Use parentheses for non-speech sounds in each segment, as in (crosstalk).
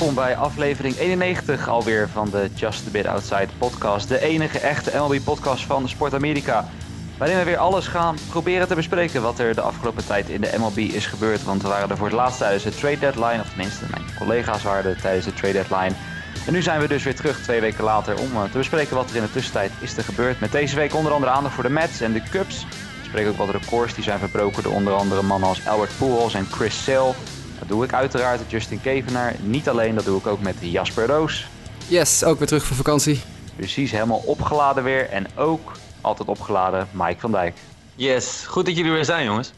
welkom bij aflevering 91 alweer van de Just a Bit Outside podcast. De enige echte MLB-podcast van Sport Amerika. Waarin we weer alles gaan proberen te bespreken wat er de afgelopen tijd in de MLB is gebeurd. Want we waren er voor het laatst tijdens de trade deadline, of tenminste mijn collega's waren er tijdens de trade deadline. En nu zijn we dus weer terug twee weken later om eh, te bespreken wat er in de tussentijd is er gebeurd. Met deze week onder andere aandacht voor de Mets en de Cubs. We spreken ook wat records die zijn verbroken door onder andere mannen als Albert Pujols en Chris Sale. Dat doe ik uiteraard met Justin Kevenaar. Niet alleen, dat doe ik ook met Jasper Roos. Yes, ook weer terug van vakantie. Precies, helemaal opgeladen weer. En ook altijd opgeladen Mike van Dijk. Yes, goed dat jullie weer zijn jongens.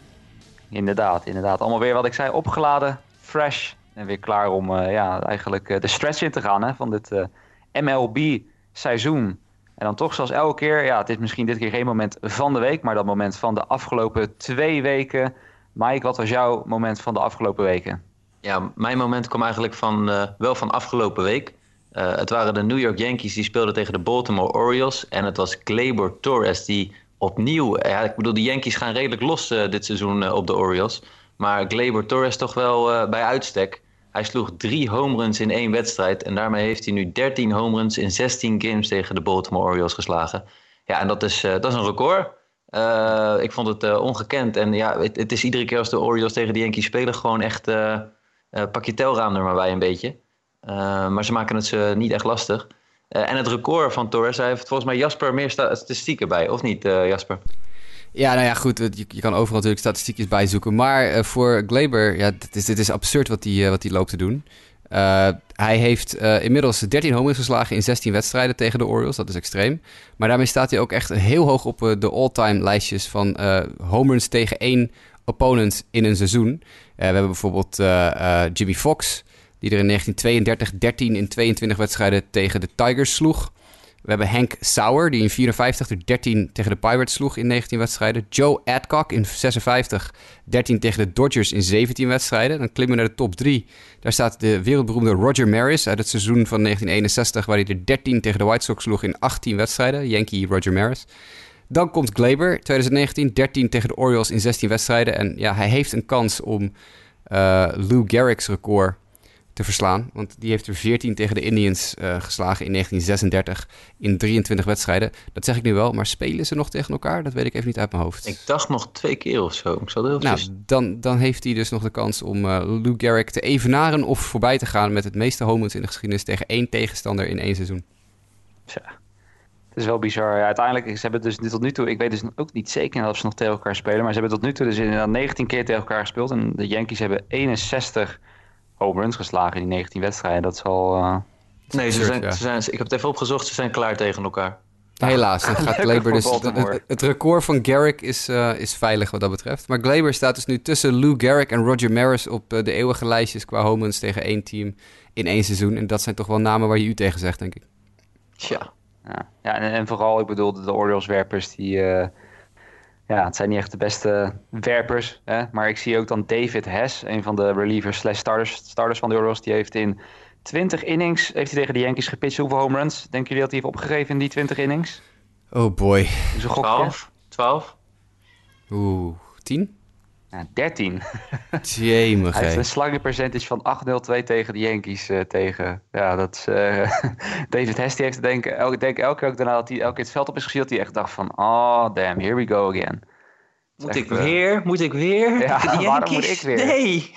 Inderdaad, inderdaad. Allemaal weer wat ik zei, opgeladen, fresh. En weer klaar om uh, ja, eigenlijk uh, de stretch in te gaan hè, van dit uh, MLB-seizoen. En dan toch zoals elke keer, ja, het is misschien dit keer geen moment van de week, maar dat moment van de afgelopen twee weken. Mike, wat was jouw moment van de afgelopen weken? Ja, mijn moment kwam eigenlijk van, uh, wel van afgelopen week. Uh, het waren de New York Yankees die speelden tegen de Baltimore Orioles. En het was Gleyber Torres die opnieuw... Ja, ik bedoel, de Yankees gaan redelijk los dit seizoen op de Orioles. Maar Gleyber Torres toch wel bij uitstek. Hij sloeg drie home runs in één wedstrijd. En daarmee heeft hij nu 13 home runs in 16 games tegen de Baltimore Orioles geslagen. Ja, en dat is, dat is een record. Uh, ik vond het uh, ongekend. En ja, het, is iedere keer als de Orioles tegen de Yankees spelen... gewoon echt uh, pak je telraam er maar bij een beetje. maar ze maken het ze niet echt lastig. en het record van Torres, hij heeft volgens mij Jasper meer statistieken bij. Of niet, Jasper? Ja, nou ja, goed. Je, je, kan overal natuurlijk statistiekjes bijzoeken. Maar voor Glaber, ja, dit is, dit is absurd wat hij wat loopt te doen. Uh, hij heeft uh, inmiddels 13 home runs geslagen in 16 wedstrijden tegen de Orioles. Dat is extreem. Maar daarmee staat hij ook echt heel hoog op uh, de all-time lijstjes van home runs tegen één opponent in een seizoen. we hebben bijvoorbeeld Jimmy Fox, die er in 1932 13 in 22 wedstrijden tegen de Tigers sloeg. We hebben Hank Sauer, die in 54 er 13 tegen de Pirates sloeg in 19 wedstrijden. Joe Adcock in 56, 13 tegen de Dodgers in 17 wedstrijden. Dan klimmen we naar de top 3. Daar staat de wereldberoemde Roger Maris uit het seizoen van 1961, waar hij er 13 tegen de White Sox sloeg in 18 wedstrijden. Yankee Roger Maris. Dan komt Glaber, 2019, 13 tegen de Orioles in 16 wedstrijden. En ja, hij heeft een kans om uh, Lou Gehrig's record te verslaan. Want die heeft er 14 tegen de Indians uh, geslagen in 1936 in 23 wedstrijden. Dat zeg ik nu wel, maar spelen ze nog tegen elkaar? Dat weet ik even niet uit mijn hoofd. Ik dacht nog twee keer of zo. Ik zal heel nou, dan, dan heeft hij dus nog de kans om uh, Lou Gehrig te evenaren of voorbij te gaan met het meeste home runs in de geschiedenis tegen één tegenstander in één seizoen. Tja. Het is wel bizar. Ja, uiteindelijk, ze hebben dus tot nu toe, ik weet dus ook niet zeker of ze nog tegen elkaar spelen, maar ze hebben tot nu toe dus inderdaad 19 keer tegen elkaar gespeeld. En de Yankees hebben 61 home runs geslagen in die 19 wedstrijden. Dat is al... Uh... Nee, ze zijn, ze zijn, ik heb het even opgezocht. Ze zijn klaar tegen elkaar. Helaas, dat gaat Glaber dus, het, het, record van Garrick is, uh, is veilig wat dat betreft. Maar Glaber staat dus nu tussen Lou Garrick en Roger Maris op uh, de eeuwige lijstjes qua home runs tegen één team in één seizoen. En dat zijn toch wel namen waar je u tegen zegt, denk ik. Tja. Ja, ja en, en, vooral, ik bedoel, de Orioles-werpers die... Uh, ja, het zijn niet echt de beste werpers. Hè? Maar ik zie ook dan David Hess, een van de relievers slash starters, starters van de Orioles. Die heeft in 20 innings heeft hij tegen de Yankees gepitcht. Hoeveel home runs denken jullie dat hij heeft opgegeven in die 20 innings? Oh boy. Dus 12? 12? Oeh, 10? Ja, 13. Jemig, (laughs) Hij heeft een slugging percentage van 8-0-2 tegen de Yankees. Uh, tegen, ja, dat is, uh, (laughs) David Hess die heeft denk, elke, denk elke keer ook daarna dat hij elke keer het veld op is gezien, dat hij echt dacht van, oh damn, here we go again. Moet echt, ik weer? Uh, moet ik weer? (laughs) Ja, waarom moet ik weer? Nee,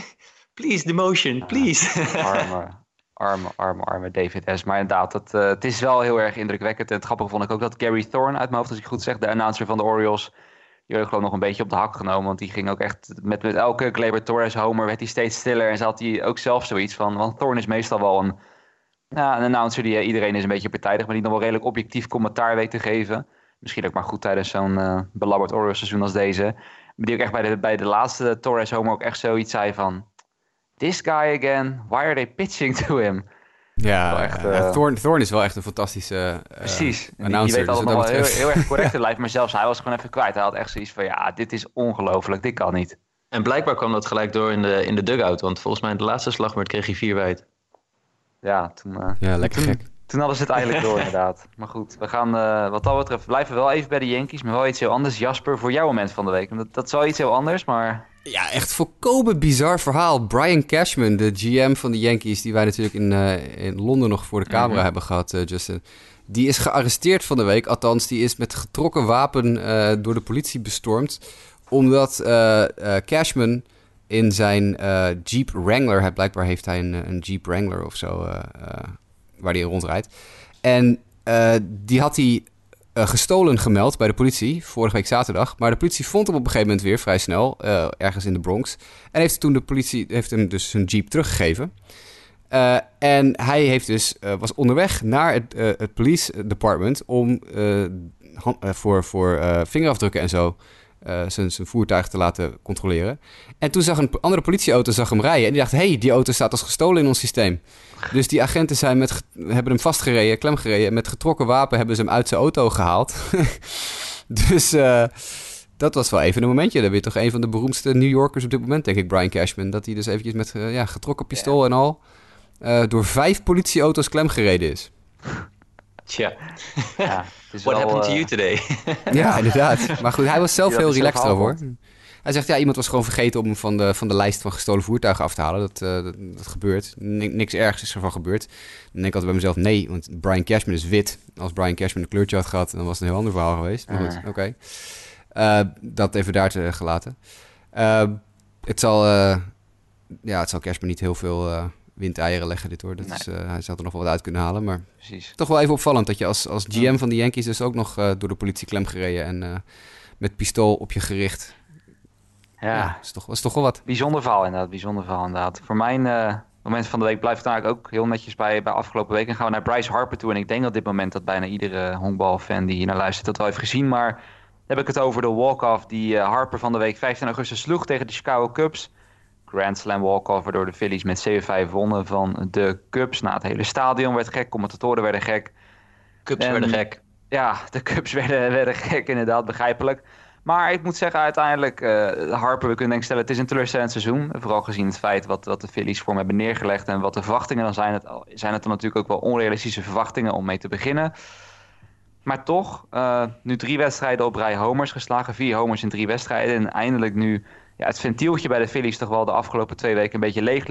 please, the motion, please. arme, arme, arme, arme David Hess. Maar inderdaad, het, uh, het is wel heel erg indrukwekkend. En het grappige vond ik ook dat Gary Thorne uit mijn hoofd, als ik goed zeg, de announcer van de Orioles die werd nog een beetje op de hak genomen. Want die ging ook echt met, met elke Kleber Torres homer werd hij steeds stiller. En ze had hij ook zelf zoiets van. Want Thorne is meestal wel een, ja, een announcer die iedereen is een beetje partijdig. Maar die nog wel redelijk objectief commentaar weet te geven. Misschien ook maar goed tijdens zo'n uh, belabberd Orioles seizoen als deze. Maar die ook echt bij de, bij de laatste Torres homer ook echt zoiets zei van. This guy again, why are they pitching to him? Ja, echt, uh, Thorn, Thorn is wel echt een fantastische uh, Precies. announcer. Die, weet dus allemaal heel, heel, erg correct (laughs) in lijf, maar zelfs hij was gewoon even kwijt. Hij had echt zoiets van, ja, dit is ongelooflijk, dit kan niet. En blijkbaar kwam dat gelijk door in de, in de dugout, want volgens mij in de laatste slagbeurt kreeg hij vier wijd. Ja, toen... Uh, ja, lekker toen, gek. Toen hadden ze het eindelijk door, (laughs) inderdaad. Maar goed, we gaan uh, wat dat betreft blijven wel even bij de Yankees, maar wel iets heel anders. Jasper, voor jouw moment van de week. Dat, dat is wel iets heel anders, maar... Ja, echt volkomen bizar verhaal. Brian Cashman, de GM van de Yankees, die wij natuurlijk in, uh, in Londen nog voor de camera mm -hmm. hebben gehad, uh, Justin. Die is gearresteerd van de week. Althans, die is met getrokken wapen door de politie bestormd. Omdat Cashman in zijn Jeep Wrangler, hij, blijkbaar heeft hij een, een Jeep Wrangler of zo waar hij rondrijdt. En uh, die had hij uh, gestolen gemeld bij de politie vorige week zaterdag. Maar de politie vond hem op een gegeven moment weer vrij snel, uh, ergens in de Bronx. En heeft toen de politie heeft hem dus zijn jeep teruggegeven. en hij heeft dus, was onderweg naar het, het police department om voor, voor vingerafdrukken en zo uh, zijn, zijn voertuig te laten controleren. En toen zag een andere politieauto zag hem rijden. En die dacht, hey, die auto staat als gestolen in ons systeem. Dus die agenten zijn met, hebben hem vastgereden, klemgereden. En met getrokken wapen hebben ze hem uit zijn auto gehaald. (laughs) dus uh, dat was wel even een momentje. Dan weer toch een van de beroemdste New Yorkers op dit moment, denk ik, Brian Cashman. Dat hij dus eventjes met uh, ja, getrokken pistool en al... door vijf politieauto's klemgereden is. Tja. Ja, (laughs) What wel, happened to you today? (laughs) ja, inderdaad. Maar goed, hij was zelf heel relaxed erover. Hij zegt, ja, iemand was gewoon vergeten om hem van de, van de lijst van gestolen voertuigen af te halen. Dat, uh, dat, dat, gebeurt. niks ergs is ervan gebeurd. Dan denk ik altijd bij mezelf, nee, want Brian Cashman is wit. Als Brian Cashman een kleurtje had gehad, dan was het een heel ander verhaal geweest. Maar goed, oké. Okay. Uh, dat even daar te gelaten. Uh, het zal, ja, het zal Cashman niet heel veel windeieren leggen dit hoor. Dat nee. is, uh, hij zou er nog wel wat uit kunnen halen. Maar Precies. toch wel even opvallend dat je als, als GM van de Yankees dus ook nog uh, door de politie klem gereden en uh, met pistool op je gericht. Ja, ja is, toch, is toch wel wat. Bijzonder verhaal inderdaad, bijzonder verhaal inderdaad. Voor mijn moment van de week blijft het eigenlijk ook heel netjes bij, bij afgelopen week. En gaan we naar Bryce Harper toe. En ik denk op dit moment dat bijna iedere honkbalfan die hier naar luistert dat wel heeft gezien. Maar heb ik het over de walk-off die Harper van de week 15 augustus sloeg tegen de Chicago Cubs. Grand Slam walkover door de Phillies met 7-5 wonnen van de Cubs. Nou, het hele stadion werd gek, commentatoren werden gek. Cubs en, werden gek. Ja, de Cubs (laughs) werden, werden gek, inderdaad, begrijpelijk. Maar ik moet zeggen, uiteindelijk, uh, Harper, we kunnen denk ik stellen, het is een teleurstellend seizoen. Vooral gezien het feit wat, wat de Phillies voor hem hebben neergelegd en wat de verwachtingen dan zijn. Het, zijn het dan natuurlijk ook wel onrealistische verwachtingen om mee te beginnen. Maar toch, uh, nu drie wedstrijden op rij homers geslagen. Vier homers in drie wedstrijden. En eindelijk nu ja, het ventieltje bij de Phillies toch wel de afgelopen twee weken een beetje leeg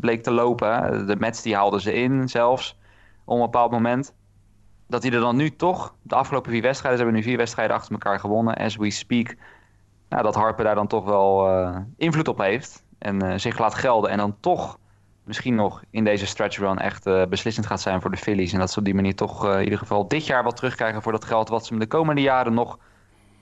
bleek te lopen. De Mets die haalden ze in zelfs op een bepaald moment. Dat hij er dan nu toch, de afgelopen vier wedstrijden, ze hebben nu vier wedstrijden achter elkaar gewonnen, as we speak. Nou, dat Harper daar dan toch wel uh, invloed op heeft en uh, zich laat gelden. En dan toch misschien nog in deze stretch run echt beslissend gaat zijn voor de Phillies. En dat ze op die manier toch in ieder geval dit jaar wat terugkrijgen voor dat geld wat ze hem de komende jaren nog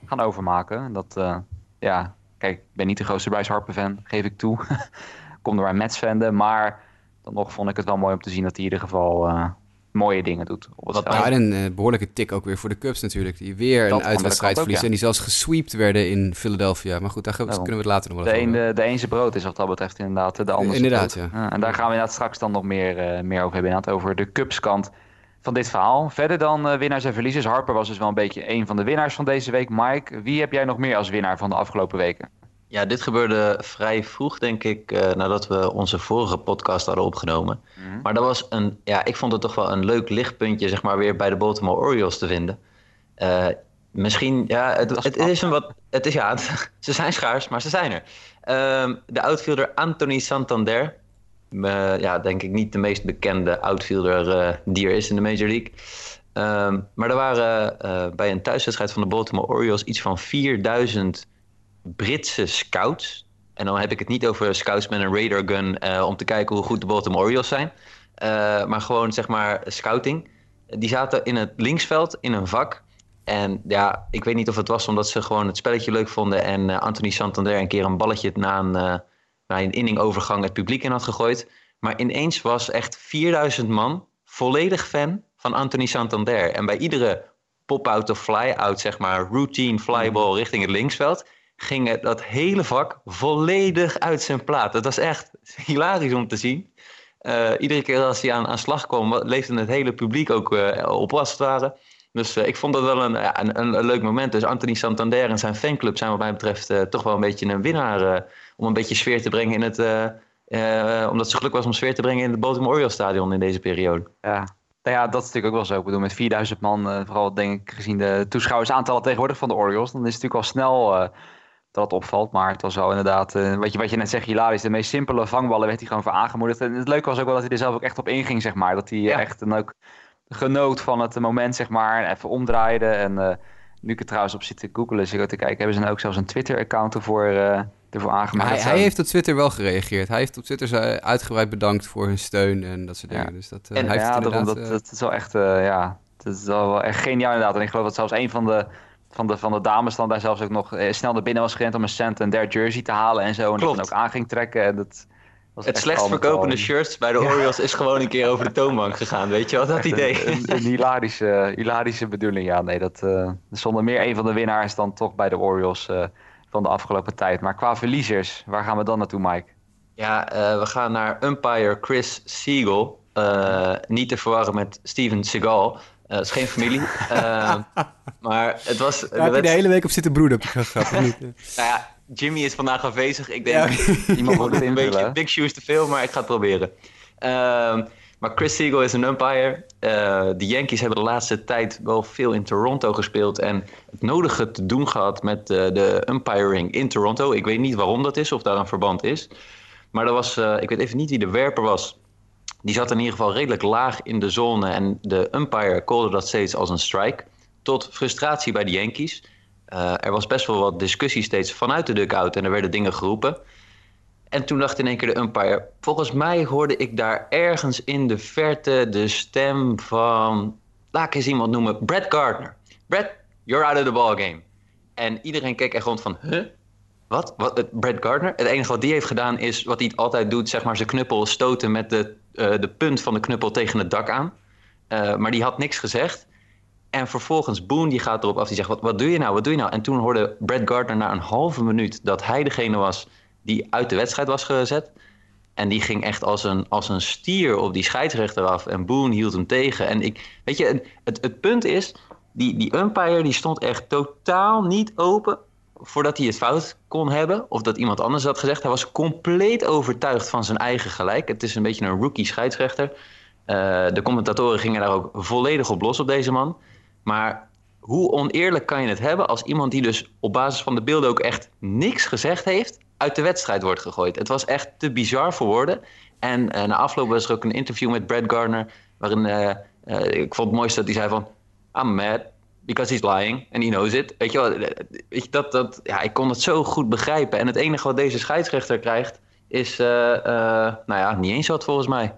gaan overmaken. Dat, ja, Kijk, ik ben niet de grootste Bryce Harper fan, geef ik toe. (laughs) Kom er maar Mets fan, maar dan nog vond ik het wel mooi om te zien dat hij in ieder geval uh, mooie dingen doet. En een uh, behoorlijke tik ook weer voor de Cubs natuurlijk. Die weer dat een uitwedstrijd verliezen. Ja. En die zelfs gesweept werden in Philadelphia. Maar goed, daar kunnen we het later nog wel de over de, ene brood is wat dat betreft inderdaad de andere Inderdaad, ja. En daar gaan we inderdaad straks dan nog meer, uh, meer over hebben. Inderdaad over de Cubs kant van dit verhaal. Verder dan uh, winnaars en verliezers. Harper was dus wel een beetje een van de winnaars van deze week. Mike, wie heb jij nog meer als winnaar van de afgelopen weken? Ja, dit gebeurde vrij vroeg, denk ik, uh, nadat we onze vorige podcast hadden opgenomen. Mm-hmm. Maar dat was een, ja, ik vond het toch wel een leuk lichtpuntje, zeg maar, weer bij de Baltimore Orioles te vinden. Uh, misschien, ja, het, is een wat, het is, ja, (laughs) ze zijn schaars, maar ze zijn er. Uh, de outfielder Anthony Santander, ja, denk ik niet de meest bekende outfielder die er is in de Major League. Ehm, maar er waren bij een thuiswedstrijd van de Baltimore Orioles iets van 4000 Britse scouts. En dan heb ik het niet over scouts met een radar gun uh, om te kijken hoe goed de Baltimore Orioles zijn. Maar gewoon zeg maar scouting. Die zaten in het linksveld in een vak. En ja, ik weet niet of het was omdat ze gewoon het spelletje leuk vonden. En Anthony Santander een keer een balletje na een, na een inningovergang het publiek in had gegooid. Maar ineens was echt 4000 man volledig fan van Anthony Santander. En bij iedere pop-out of fly-out, zeg maar, routine flyball richting het linksveld ging dat hele vak volledig uit zijn plaat. Het was echt (laughs) hilarisch om te zien. Uh, iedere keer als hij aan, aan slag kwam, leefde het hele publiek ook uh, op als het ware. Dus uh, ik vond dat wel een, ja, een, een, leuk moment. Dus Anthony Santander en zijn fanclub zijn wat mij betreft toch wel een beetje een winnaar. om een beetje sfeer te brengen in het... omdat het zo geluk was om sfeer te brengen in het Baltimore Orioles stadion in deze periode. Ja, Nou ja, dat is natuurlijk ook wel zo. Ik bedoel, met 4000 man, vooral denk ik gezien de toeschouwersaantallen tegenwoordig van de Orioles, dan is het natuurlijk al snel dat het opvalt. Maar het was wel inderdaad, uh, wat, je, wat je net zegt, hilarisch. De meest simpele vangballen werd hij gewoon voor aangemoedigd. En het leuke was ook wel dat hij er zelf ook echt op inging, zeg maar. Dat hij ja. echt en ook genoot van het moment, zeg maar. En even omdraaide. En nu ik er trouwens op zit te googelen, zit ik te kijken, hebben ze nou ook zelfs een Twitter-account ervoor ervoor aangemaakt. Hij, hij, heeft op Twitter wel gereageerd. Hij heeft op Twitter uitgebreid bedankt voor hun steun en dat soort dingen. Ja. Dus dat, uh, en, hij heeft ja, daarom, dat, uh, dat is wel echt, uh, ja, dat is wel echt geniaal inderdaad. En ik geloof dat zelfs een van de, van de, van de dames dan daar zelfs ook nog snel naar binnen was gerend om een cent en der jersey te halen en zo. En Klopt. dat dan ook aan ging trekken. En dat, het slechtst verkopende al... shirts bij de Orioles is gewoon een keer over de toonbank gegaan. Weet je wel, dat idee? Een, een, een, hilarische, hilarische bedoeling, ja. Nee, dat uh, zonder meer een van de winnaars dan toch bij de Orioles uh, van de afgelopen tijd. Maar qua verliezers, waar gaan we dan naartoe, Mike? Ja, uh, we gaan naar umpire Chris Siegel. Uh, niet te verwarren met Steven Seagal. Uh, het is geen familie. (laughs) maar het was... Daar heb je de hele week op zitten broeden. (laughs) nou ja, Jimmy is vandaag afwezig. Ik denk, ja. iemand moet (laughs) het een beetje big shoes te veel, maar ik ga het proberen. maar Chris Siegel is een umpire. de Yankees hebben de laatste tijd wel veel in Toronto gespeeld. En het nodige te doen gehad met de umpiring in Toronto. Ik weet niet waarom dat is, of daar een verband is. Maar er was, ik weet even niet wie de werper was. Die zat in ieder geval redelijk laag in de zone. En de umpire callde dat steeds als een strike. Tot frustratie bij de Yankees. Uh, er was best wel wat discussie steeds vanuit de dugout. En er werden dingen geroepen. En toen dacht in één keer de umpire... Volgens mij hoorde ik daar ergens in de verte de stem van... Laat ik eens iemand noemen. Brett Gardner. Brett, you're out of the ballgame. En iedereen keek echt rond van... Huh? Wat? wat? Brett Gardner? Het enige wat die heeft gedaan is wat hij altijd doet... zeg maar zijn knuppel stoten met de uh, de punt van de knuppel tegen het dak aan. Uh, maar die had niks gezegd. En vervolgens Boone die gaat erop af. Die zegt, wat, wat doe je nou, wat doe je nou? En toen hoorde Brad Gardner na een halve minuut... dat hij degene was die uit de wedstrijd was gezet. En die ging echt als een, als een stier op die scheidsrechter af. En Boone hield hem tegen. En ik, weet je, het, het punt is... Die, die umpire die stond echt totaal niet open voordat hij het fout kon hebben, of dat iemand anders had gezegd. Hij was compleet overtuigd van zijn eigen gelijk. Het is een beetje een rookie scheidsrechter. Uh, de commentatoren gingen daar ook volledig op los op deze man. Maar hoe oneerlijk kan je het hebben als iemand die dus op basis van de beelden ook echt niks gezegd heeft, uit de wedstrijd wordt gegooid? Het was echt te bizar voor woorden. En uh, na afloop was er ook een interview met Brad Gardner, waarin uh, ik vond het mooiste dat hij zei van, I'm mad, because he's lying and he knows it. Weet je wel, dat, dat, ja, ik kon het zo goed begrijpen. En het enige wat deze scheidsrechter krijgt is, nou ja, niet eens wat volgens mij.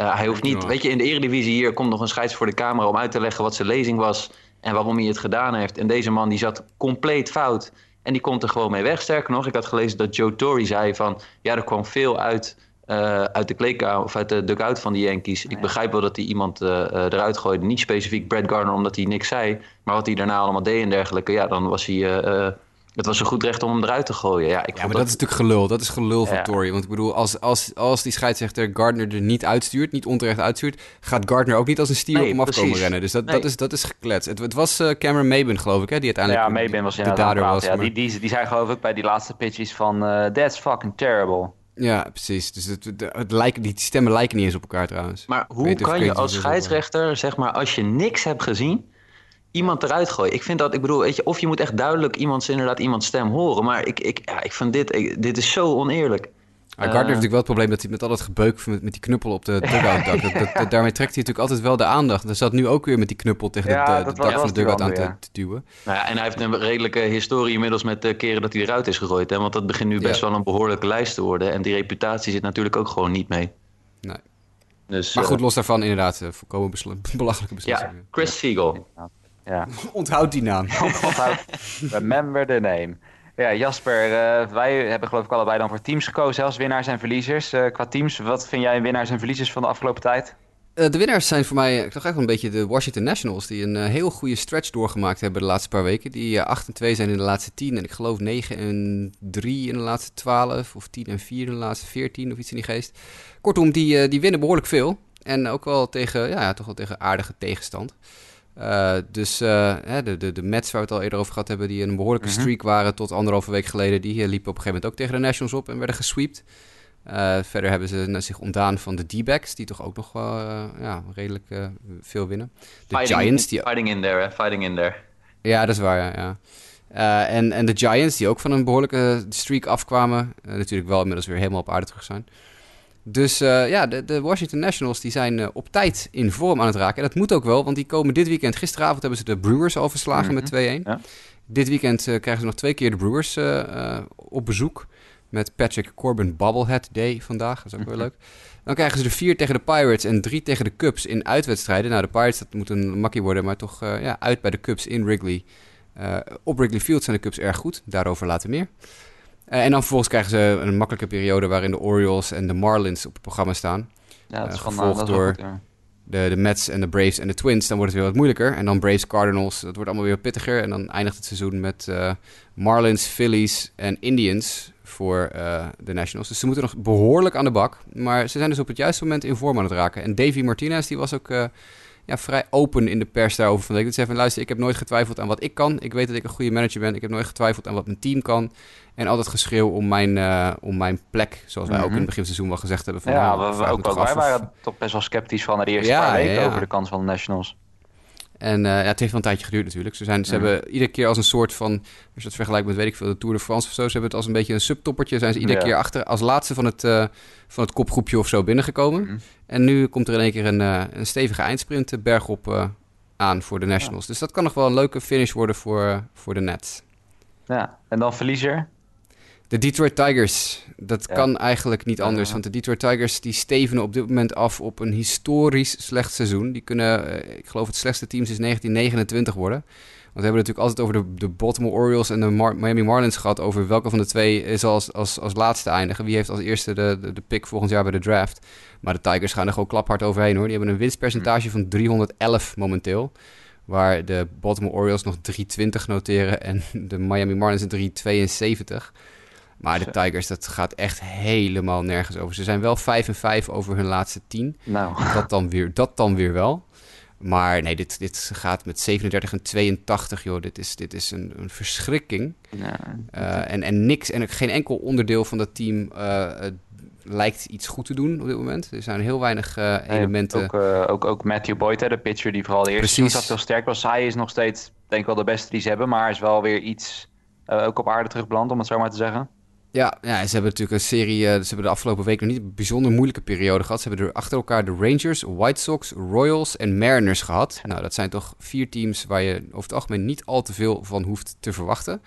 Uh, hij hoeft niet, weet je, in de eredivisie hier komt nog een scheids voor de camera om uit te leggen wat zijn lezing was en waarom hij het gedaan heeft. En deze man die zat compleet fout en die komt er gewoon mee weg. Sterker nog, ik had gelezen dat Joe Torre zei van, ja, er kwam veel uit uh, uit de kleedkamer of uit de dugout van de Yankees. Ik begrijp wel dat hij iemand uh, eruit gooide. Niet specifiek Brad Garner omdat hij niks zei. Maar wat hij daarna allemaal deed en dergelijke. Ja, dan was hij... Het was een goed recht om hem eruit te gooien. Ja, ik ja maar dat... dat... is natuurlijk gelul. Dat is gelul van ja. Tory. Want ik bedoel, als, als, als die scheidsrechter Gardner er niet uitstuurt, niet onterecht uitstuurt, gaat Gardner ook niet als een stier nee, op hem afkomen rennen. Dus dat, nee. dat, is, dat is gekletst. Het, het was uh, Cameron Maben, geloof ik, hè, die uiteindelijk ja, Maben was de dader was. Ja, maar... die, die, die zei geloof ik bij die laatste pitches van uh, that's fucking terrible. Ja, precies. Dus het, het, het lijken, die stemmen lijken niet eens op elkaar trouwens. Maar hoe kan je als scheidsrechter, zeg maar, als je niks hebt gezien, iemand eruit gooien? Ik vind dat, ik bedoel, weet je, of je moet echt duidelijk iemands, inderdaad iemands stem horen. Maar ik, ik, ja, ik vind dit, ik, dit is zo oneerlijk. Ja, Gardner heeft natuurlijk wel het probleem dat hij met al dat gebeuk met, met die knuppel op de (laughs) dugout dak. dat, dat, dat, daarmee trekt hij natuurlijk altijd wel de aandacht. Hij zat nu ook weer met die knuppel tegen ja, de, de dak van de dugout aan te, te, duwen. Nou ja, en hij heeft een redelijke historie inmiddels met de keren dat hij eruit is gegooid. Hè? Want dat begint nu best ja. wel een behoorlijke lijst te worden. En die reputatie zit natuurlijk ook gewoon niet mee. Nee. Dus, maar goed, uh, los daarvan inderdaad, uh, volkomen besl (laughs) belachelijke beslissing. Ja, Chris ja. Siegel. Ja. (laughs) Onthoud die naam. (laughs) Onthoud. Remember the name. Ja, Jasper, uh, wij hebben geloof ik allebei dan voor teams gekozen als winnaars en verliezers. Uh, qua teams, wat vind jij winnaars en verliezers van de afgelopen tijd? Uh, de winnaars zijn voor mij, ik dacht eigenlijk een beetje de Washington Nationals, die een heel goede stretch doorgemaakt hebben de laatste paar weken. Die 8 en 2 zijn in de laatste 10 en ik geloof 9 en 3 in de laatste 12 of 10 en 4 in de laatste 14 of iets in die geest. Kortom, die, die winnen behoorlijk veel en ook wel tegen, ja, toch wel tegen aardige tegenstand. Uh, dus uh, de, de, de Mets, waar we het al eerder over gehad hebben, die een behoorlijke streak waren tot anderhalve week geleden, die liepen op een gegeven moment ook tegen de Nationals op en werden gesweept. verder hebben ze zich ontdaan van de D-backs, die toch ook nog wel ja, redelijk veel winnen. De fighting Giants. Die... Fighting in there, fighting in there. Ja, dat is waar, ja. ja. en, en de Giants, die ook van een behoorlijke streak afkwamen. natuurlijk wel inmiddels weer helemaal op aarde terug zijn. Dus uh, ja, de, de, Washington Nationals die zijn uh, op tijd in vorm aan het raken. En dat moet ook wel, want die komen dit weekend... Gisteravond hebben ze de Brewers al verslagen met 2-1. Mhm. Ja. Dit weekend uh, krijgen ze nog twee keer de Brewers op bezoek. Met Patrick Corbin Bobblehead Day vandaag. Dat is ook wel mhm. leuk. Dan krijgen ze er vier tegen de Pirates en drie tegen de Cubs in uitwedstrijden. Nou, de Pirates, dat moet een makkie worden, maar toch ja, uit bij de Cubs in Wrigley. op Wrigley Field zijn de Cubs erg goed. Daarover later meer. Eh, en dan vervolgens krijgen ze een makkelijke periode waarin de Orioles en de Marlins op het programma staan. Ja, dat is uh, gevolgd door de, de Mets en de Braves en de Twins. Dan wordt het weer wat moeilijker. En dan Braves, Cardinals, dat wordt allemaal weer pittiger. En dan eindigt het seizoen met uh, Marlins, Phillies en Indians voor de Nationals. Dus ze moeten nog behoorlijk aan de bak. Maar ze zijn dus op het juiste moment in vorm aan het raken. En Davy Martinez, die was ook ja, vrij open in de pers daarover van de week. Dat zei van, luister, ik heb nooit getwijfeld aan wat ik kan. Ik weet dat ik een goede manager ben. Ik heb nooit getwijfeld aan wat mijn team kan. En altijd geschreeuw om mijn, uh, om mijn plek, zoals wij ook in het mhm. begin van het seizoen wel gezegd hebben. Van, ja, nou, we, we ook, ook wij waren toch best wel sceptisch van de eerste paar weken over de kans van de Nationals. En uh, ja, het heeft wel een tijdje geduurd natuurlijk. Ze, zijn, ze hebben iedere keer als een soort van, als je dat vergelijkt met weet ik veel, de Tour de France of zo, ze hebben het als een beetje een subtoppertje. Zijn ze iedere keer achter als laatste van het, uh, van het kopgroepje of zo binnengekomen. Mhm. En nu komt er in één keer een, uh, een stevige eindsprint bergop aan voor de Nationals. Dus dat kan nog wel een leuke finish worden voor, voor de Nets. Ja, en dan verliezer? De Detroit Tigers. Dat kan eigenlijk niet anders. Want de Detroit Tigers die stevenen op dit moment af op een historisch slecht seizoen. Die kunnen, eh, ik geloof het slechtste team sinds 1929 worden. Want we hebben het natuurlijk altijd over de, de Baltimore Orioles en de Miami Marlins gehad. Over welke van de twee zal als, als, als laatste eindigen. Wie heeft als eerste de, de, de, pick volgend jaar bij de draft. Maar de Tigers gaan er gewoon klaphard overheen hoor. Die hebben een winstpercentage van 311 momenteel. Waar de Baltimore Orioles nog 320 noteren en de Miami Marlins een 372. Maar de Tigers, dat gaat echt helemaal nergens over. Ze zijn wel 5 en 5 over hun laatste 10. Nou. (laughs) Dat dan weer, dat dan weer wel. Maar nee, dit, dit gaat met 37 en 82, joh. Dit is, dit is een, een verschrikking. Ja, uh, en, en niks, en geen enkel onderdeel van dat team uh, lijkt iets goed te doen op dit moment. Er zijn heel weinig uh, elementen. Ook, ook, ook Matthew Boyd, hè, de pitcher die vooral de eerste zat heel sterk was. Hij is nog steeds, denk ik wel, de beste die ze hebben. Maar is wel weer iets ook op aarde terugbeland, om het zo maar te zeggen. Ja, ja, ze hebben natuurlijk een serie. Uh, ze hebben de afgelopen week nog niet een bijzonder moeilijke periode gehad. Ze hebben er achter elkaar de Rangers, White Sox, Royals en Mariners gehad. Nou, dat zijn toch vier teams waar je over het algemeen niet al te veel van hoeft te verwachten.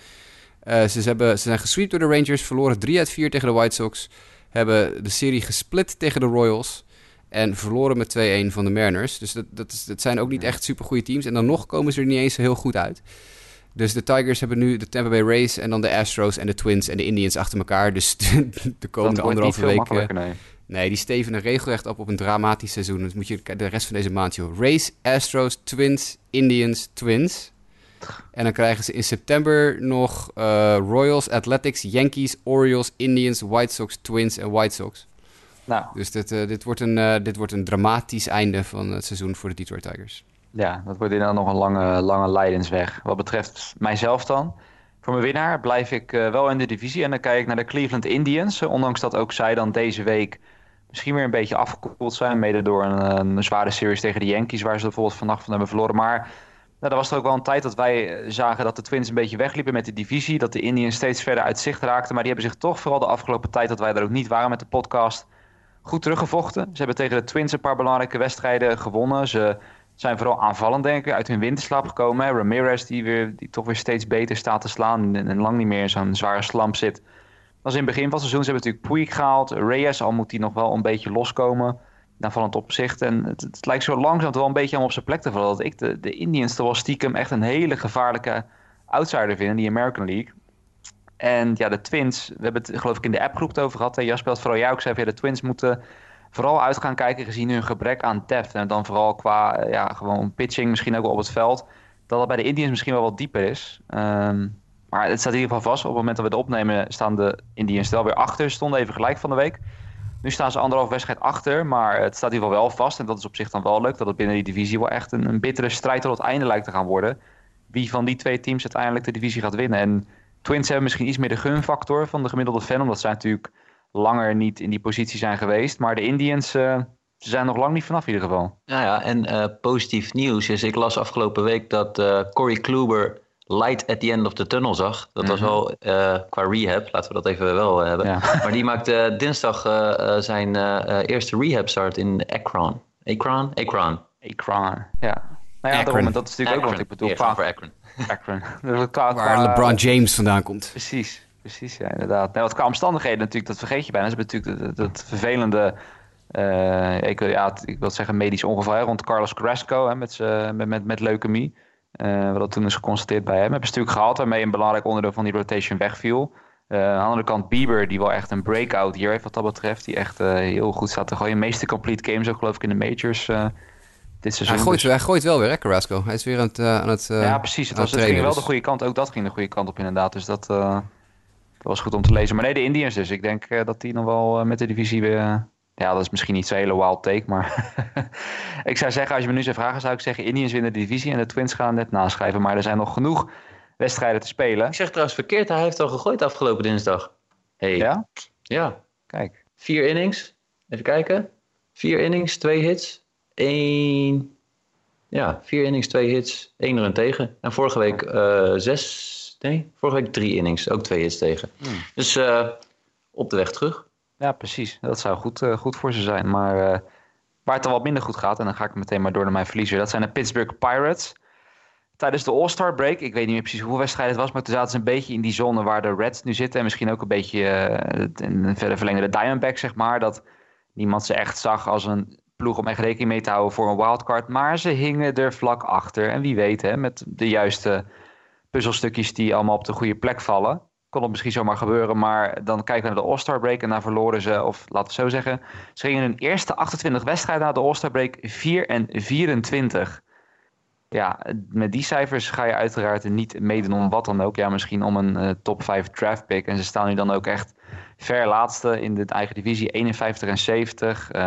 Uh, ze, hebben, ze zijn gesweept door de Rangers, verloren 3 uit 4 tegen de White Sox. Hebben de serie gesplit tegen de Royals. En verloren met 2-1 van de Mariners. Dus dat, dat, is, dat zijn ook niet echt super goede teams. En dan nog komen ze er niet eens heel goed uit. Dus de Tigers hebben nu de Tampa Bay Rays en dan de Astros en de Twins en de Indians achter elkaar. Dus (laughs) de komende anderhalve week. Nee. nee, die stevenen regelrecht op op een dramatisch seizoen. Dus moet je de rest van deze maand, joh. Rays, Astros, Twins, Indians, Twins. En dan krijgen ze in september nog uh, Royals, Athletics, Yankees, Orioles, Indians, White Sox, Twins en White Sox. Nou. Dus dit, uh, dit, wordt een, uh, dit wordt een dramatisch einde van het seizoen voor de Detroit Tigers. Ja, dat wordt inderdaad nog een lange, lange leidensweg. Wat betreft mijzelf dan. Voor mijn winnaar blijf ik uh, wel in de divisie. En dan kijk ik naar de Cleveland Indians. Ondanks dat ook zij dan deze week misschien weer een beetje afgekoeld zijn. Mede door een, een zware series tegen de Yankees. Waar ze bijvoorbeeld vannacht van hebben verloren. Maar nou, er was er ook wel een tijd dat wij eh, zagen dat de Twins een beetje wegliepen met de divisie. Dat de Indians steeds verder uit zicht raakten. Maar die hebben zich toch vooral de afgelopen tijd dat wij er ook niet waren met de podcast goed teruggevochten. Ze hebben tegen de Twins een paar belangrijke wedstrijden gewonnen. Ze zijn vooral aanvallend, denk ik, uit hun winterslaap gekomen. Ramirez, die, weer, die toch weer steeds beter staat te slaan en, lang niet meer in zo'n zware slamp zit. Is in het begin van het seizoen. Ze hebben natuurlijk Puig gehaald. Reyes, al moet hij nog wel een beetje loskomen. Aanvallend opzicht. En het, het, lijkt zo langzaam wel een beetje aan op zijn plek te vallen. Dat ik de, de Indians toch wel stiekem echt een hele gevaarlijke outsider vind in die American League. En ja, de Twins, we hebben het geloof ik in de appgroep over gehad. Jasper had vooral jou ook zei, ja, de Twins moeten vooral uit gaan kijken gezien hun gebrek aan depth. En dan vooral qua eh, ja, gewoon pitching, misschien ook wel op het veld. Dat het bij de Indians misschien wel wat dieper is. Ehm, maar het staat in ieder geval vast. Op het moment dat we het opnemen staan de Indians wel weer achter. Stonden even gelijk van de week. Nu staan ze anderhalf wedstrijd achter, maar het staat in ieder geval wel vast. En dat is op zich dan wel leuk, dat het binnen die divisie wel echt een, een bittere strijd tot het einde lijkt te gaan worden. Wie van die twee teams uiteindelijk de divisie gaat winnen. En Twins hebben misschien iets meer de gunfactor van de gemiddelde fan, omdat zij natuurlijk langer niet in die positie zijn geweest. Maar de Indians uh, ze zijn nog lang niet vanaf in ieder geval. Ja, ja en uh, positief nieuws is, ik las afgelopen week dat uh, Corey Kluber light at the end of the tunnel zag. Dat was mhm. wel qua rehab, laten we dat even wel hebben. Ja. (laughs) Maar die maakte dinsdag zijn eerste rehab start in Akron. Akron? Akron. Akron, ja. Nou ja, daarom, dat is natuurlijk ook wat ik bedoel. Akron. Akron. (laughs) Waar LeBron James vandaan komt. Precies, precies, ja, inderdaad. Nou, wat qua omstandigheden natuurlijk, dat vergeet je bijna. Dat is natuurlijk dat, vervelende... Uh, ik, ja, ik wil zeggen medisch ongeval rond Carlos Carrasco hè, met, met, met, met leukemie. Uh, wat toen is geconstateerd bij hem. Hebben ze natuurlijk gehad waarmee een belangrijk onderdeel van die rotation wegviel. Uh, aan de andere kant Bieber, die wel echt een breakout hier heeft wat dat betreft. Die echt heel goed staat te gooien. De meeste complete games ook geloof ik in de majors dit seizoen. Hij gooit, dus... hij gooit wel weer, hè, Carrasco. Hij is weer aan het, aan het Ja, precies. Het, was, het ging wel de dus- goede kant. Ook dat ging de goede kant op inderdaad. Dus dat, dat was goed om te lezen. Maar nee, de Indians dus. Ik denk dat die nog wel met de divisie weer... Ja, dat is misschien niet zo'n hele wild take, maar (laughs) ik zou zeggen, als je me nu zou vragen, zou ik zeggen Indians winnen de divisie en de Twins gaan net naschrijven. Maar er zijn nog genoeg wedstrijden te spelen. Ik zeg trouwens verkeerd, hij heeft al gegooid afgelopen dinsdag. Hey. Ja? Ja. Kijk. Vier innings. Even kijken. Vier innings, twee hits één, ja, vier innings, twee hits, één run tegen. En vorige week uh, zes, nee, vorige week drie innings, ook twee hits tegen. Hmm. Dus uh, op de weg terug. Ja, precies. Dat zou goed, uh, goed voor ze zijn. Maar waar het dan wat minder goed gaat, en dan ga ik meteen maar door naar mijn verliezer, dat zijn de Pittsburgh Pirates. Tijdens de All-Star break, ik weet niet meer precies hoeveel wedstrijden het was, maar toen zaten ze een beetje in die zone waar de Reds nu zitten. En misschien ook een beetje in een verder verlengde Diamondback, zeg maar. Dat niemand ze echt zag als een ploeg om echt rekening mee te houden voor een wildcard. Maar ze hingen er vlak achter. En wie weet, hè, met de juiste puzzelstukjes die allemaal op de goede plek vallen. Kon het misschien zomaar gebeuren, maar dan kijken we naar de All-Star break en daar verloren ze, of laten we zo zeggen, ze gingen hun eerste 28 wedstrijden na de All-Star break 4 en 24. Ja, met die cijfers ga je uiteraard niet meedoen om wat dan ook. Ja, misschien om een uh, top 5 draft pick. En ze staan nu dan ook echt ver laatste in de eigen divisie, 51 en 70. Uh,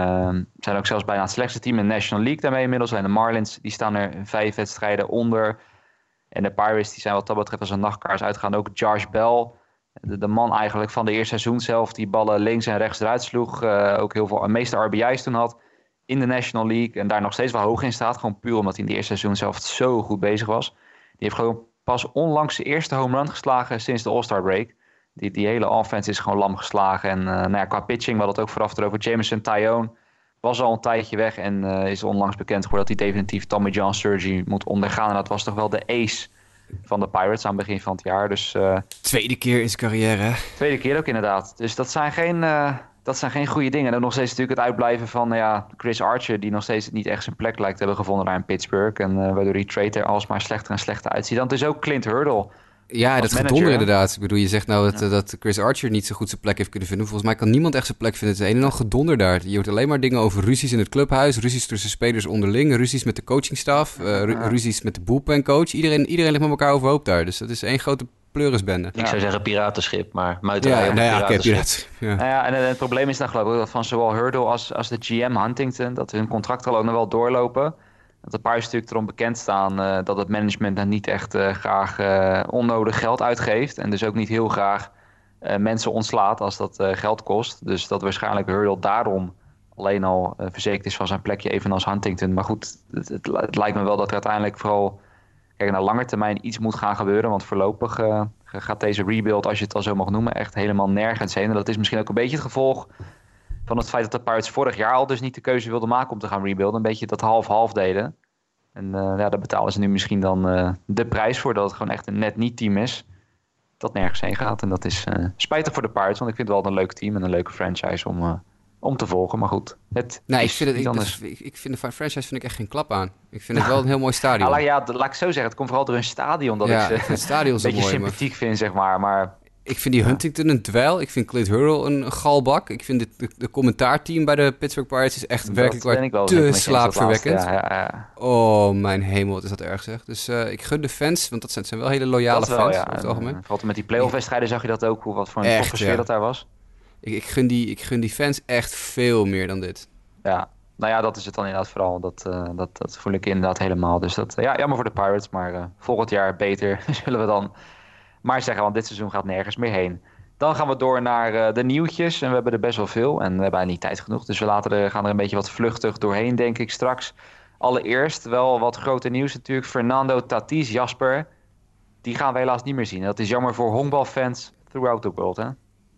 zijn ook zelfs bijna het slechtste team in de National League daarmee inmiddels. En de Marlins, die staan er vijf wedstrijden onder. En de Pirates, die zijn wat dat betreft als een nachtkaars uitgaan. Ook Josh Bell, de, man eigenlijk van de eerste seizoen zelf, die ballen links en rechts eruit sloeg. Uh, ook heel veel, de meeste RBI's toen had in de National League. En daar nog steeds wel hoog in staat. Gewoon puur omdat hij in de eerste seizoen zelf zo goed bezig was. Die heeft gewoon pas onlangs de eerste home run geslagen sinds de All-Star break. Die, die hele offense is gewoon lam geslagen. En uh, nou ja, qua pitching, we hadden het ook vooraf erover. Jameson Tyone was al een tijdje weg en uh, is onlangs bekend geworden dat hij definitief Tommy John surgery moet ondergaan. En dat was toch wel de ace van de Pirates aan het begin van het jaar. Dus, uh, tweede keer in zijn carrière. Tweede keer ook inderdaad. Dus dat zijn geen, dat zijn geen goede dingen. En nog steeds natuurlijk het uitblijven van ja, Chris Archer, die nog steeds niet echt zijn plek lijkt te hebben gevonden daar in Pittsburgh. En waardoor die trade er alsmaar slechter en slechter uitziet. Dan is ook Clint Hurdle ja, dat gedonder inderdaad. Ik bedoel, je zegt nou dat, dat Chris Archer niet zo goed zijn plek heeft kunnen vinden. Volgens mij kan niemand echt zijn plek vinden. Het is een en al gedonder daar. Je hoort alleen maar dingen over ruzies in het clubhuis, ruzies tussen spelers onderling, ruzies met de coachingstaf, uh, ruzies met de bullpencoach. Iedereen, iedereen ligt met elkaar overhoop daar. Dus dat is één grote pleurisbende. Ik zou zeggen piratenschip, maar muiterij ja, nou ja, piratenschip. Ja. Nou ja, en het probleem is dan geloof ik dat van zowel Hurdle als, als de GM Huntington, dat hun contracten al ook nog wel doorlopen dat de paar natuurlijk erom bekend staan uh, dat het management dan niet echt uh, graag uh, onnodig geld uitgeeft. En dus ook niet heel graag mensen ontslaat als dat geld kost. Dus dat waarschijnlijk Hurdle daarom alleen al verzekerd is van zijn plekje, evenals Huntington. Maar goed, het, het, het, lijkt me wel dat er uiteindelijk vooral kijk, naar lange termijn iets moet gaan gebeuren. Want voorlopig gaat deze rebuild, als je het al zo mag noemen, echt helemaal nergens heen. En dat is misschien ook een beetje het gevolg van het feit dat de Pirates vorig jaar al dus niet de keuze wilden maken om te gaan rebuilden. Een beetje dat half-half deden. En uh, ja, daar betalen ze nu misschien dan uh, de prijs voor dat het gewoon echt een net niet team is. Dat nergens heen gaat. En dat is uh, spijtig voor de Pirates, want ik vind het wel een leuk team en een leuke franchise om, om te volgen. Maar goed, het nee, ik vind, het, ik, dus, ik, ik, vind de franchise vind ik echt geen klap aan. Ik vind het wel een heel mooi stadion. (laughs) ja, ja, laat ik zo zeggen. Het komt vooral door een stadion dat ja, ik ze het stadion (laughs) een beetje mooi, sympathiek maar... vind, zeg maar. Maar ik vind die Huntington een dweil. Ik vind Clint Hurl een galbak. Ik vind het de, commentaarteam bij de Pittsburgh Pirates is echt werkelijk waar te slaapverwekkend. Ja, ja, ja. Oh, mijn hemel, wat is dat erg zeg. Dus uh, ik gun de fans, want dat zijn, zijn wel hele loyale wel, fans over het algemeen. Vooral met die playoff-wedstrijden zag je dat ook, hoe wat voor een toffe sfeer dat daar was. Ik, ik, gun die, ik gun die fans echt veel meer dan dit. Ja, nou ja, dat is het dan inderdaad vooral. Dat, uh, dat, dat voel ik inderdaad helemaal. Dus dat, ja, jammer voor de Pirates, maar volgend jaar beter (laughs) zullen we dan maar zeggen, want dit seizoen gaat nergens meer heen. Dan gaan we door naar de nieuwtjes. En we hebben er best wel veel. En we hebben niet tijd genoeg. Dus we laten er, gaan er een beetje wat vluchtig doorheen, denk ik, straks. Allereerst wel wat grote nieuws natuurlijk. Fernando Tatis, Jasper. Die gaan we helaas niet meer zien. Dat is jammer voor honkbalfans throughout the world, hè?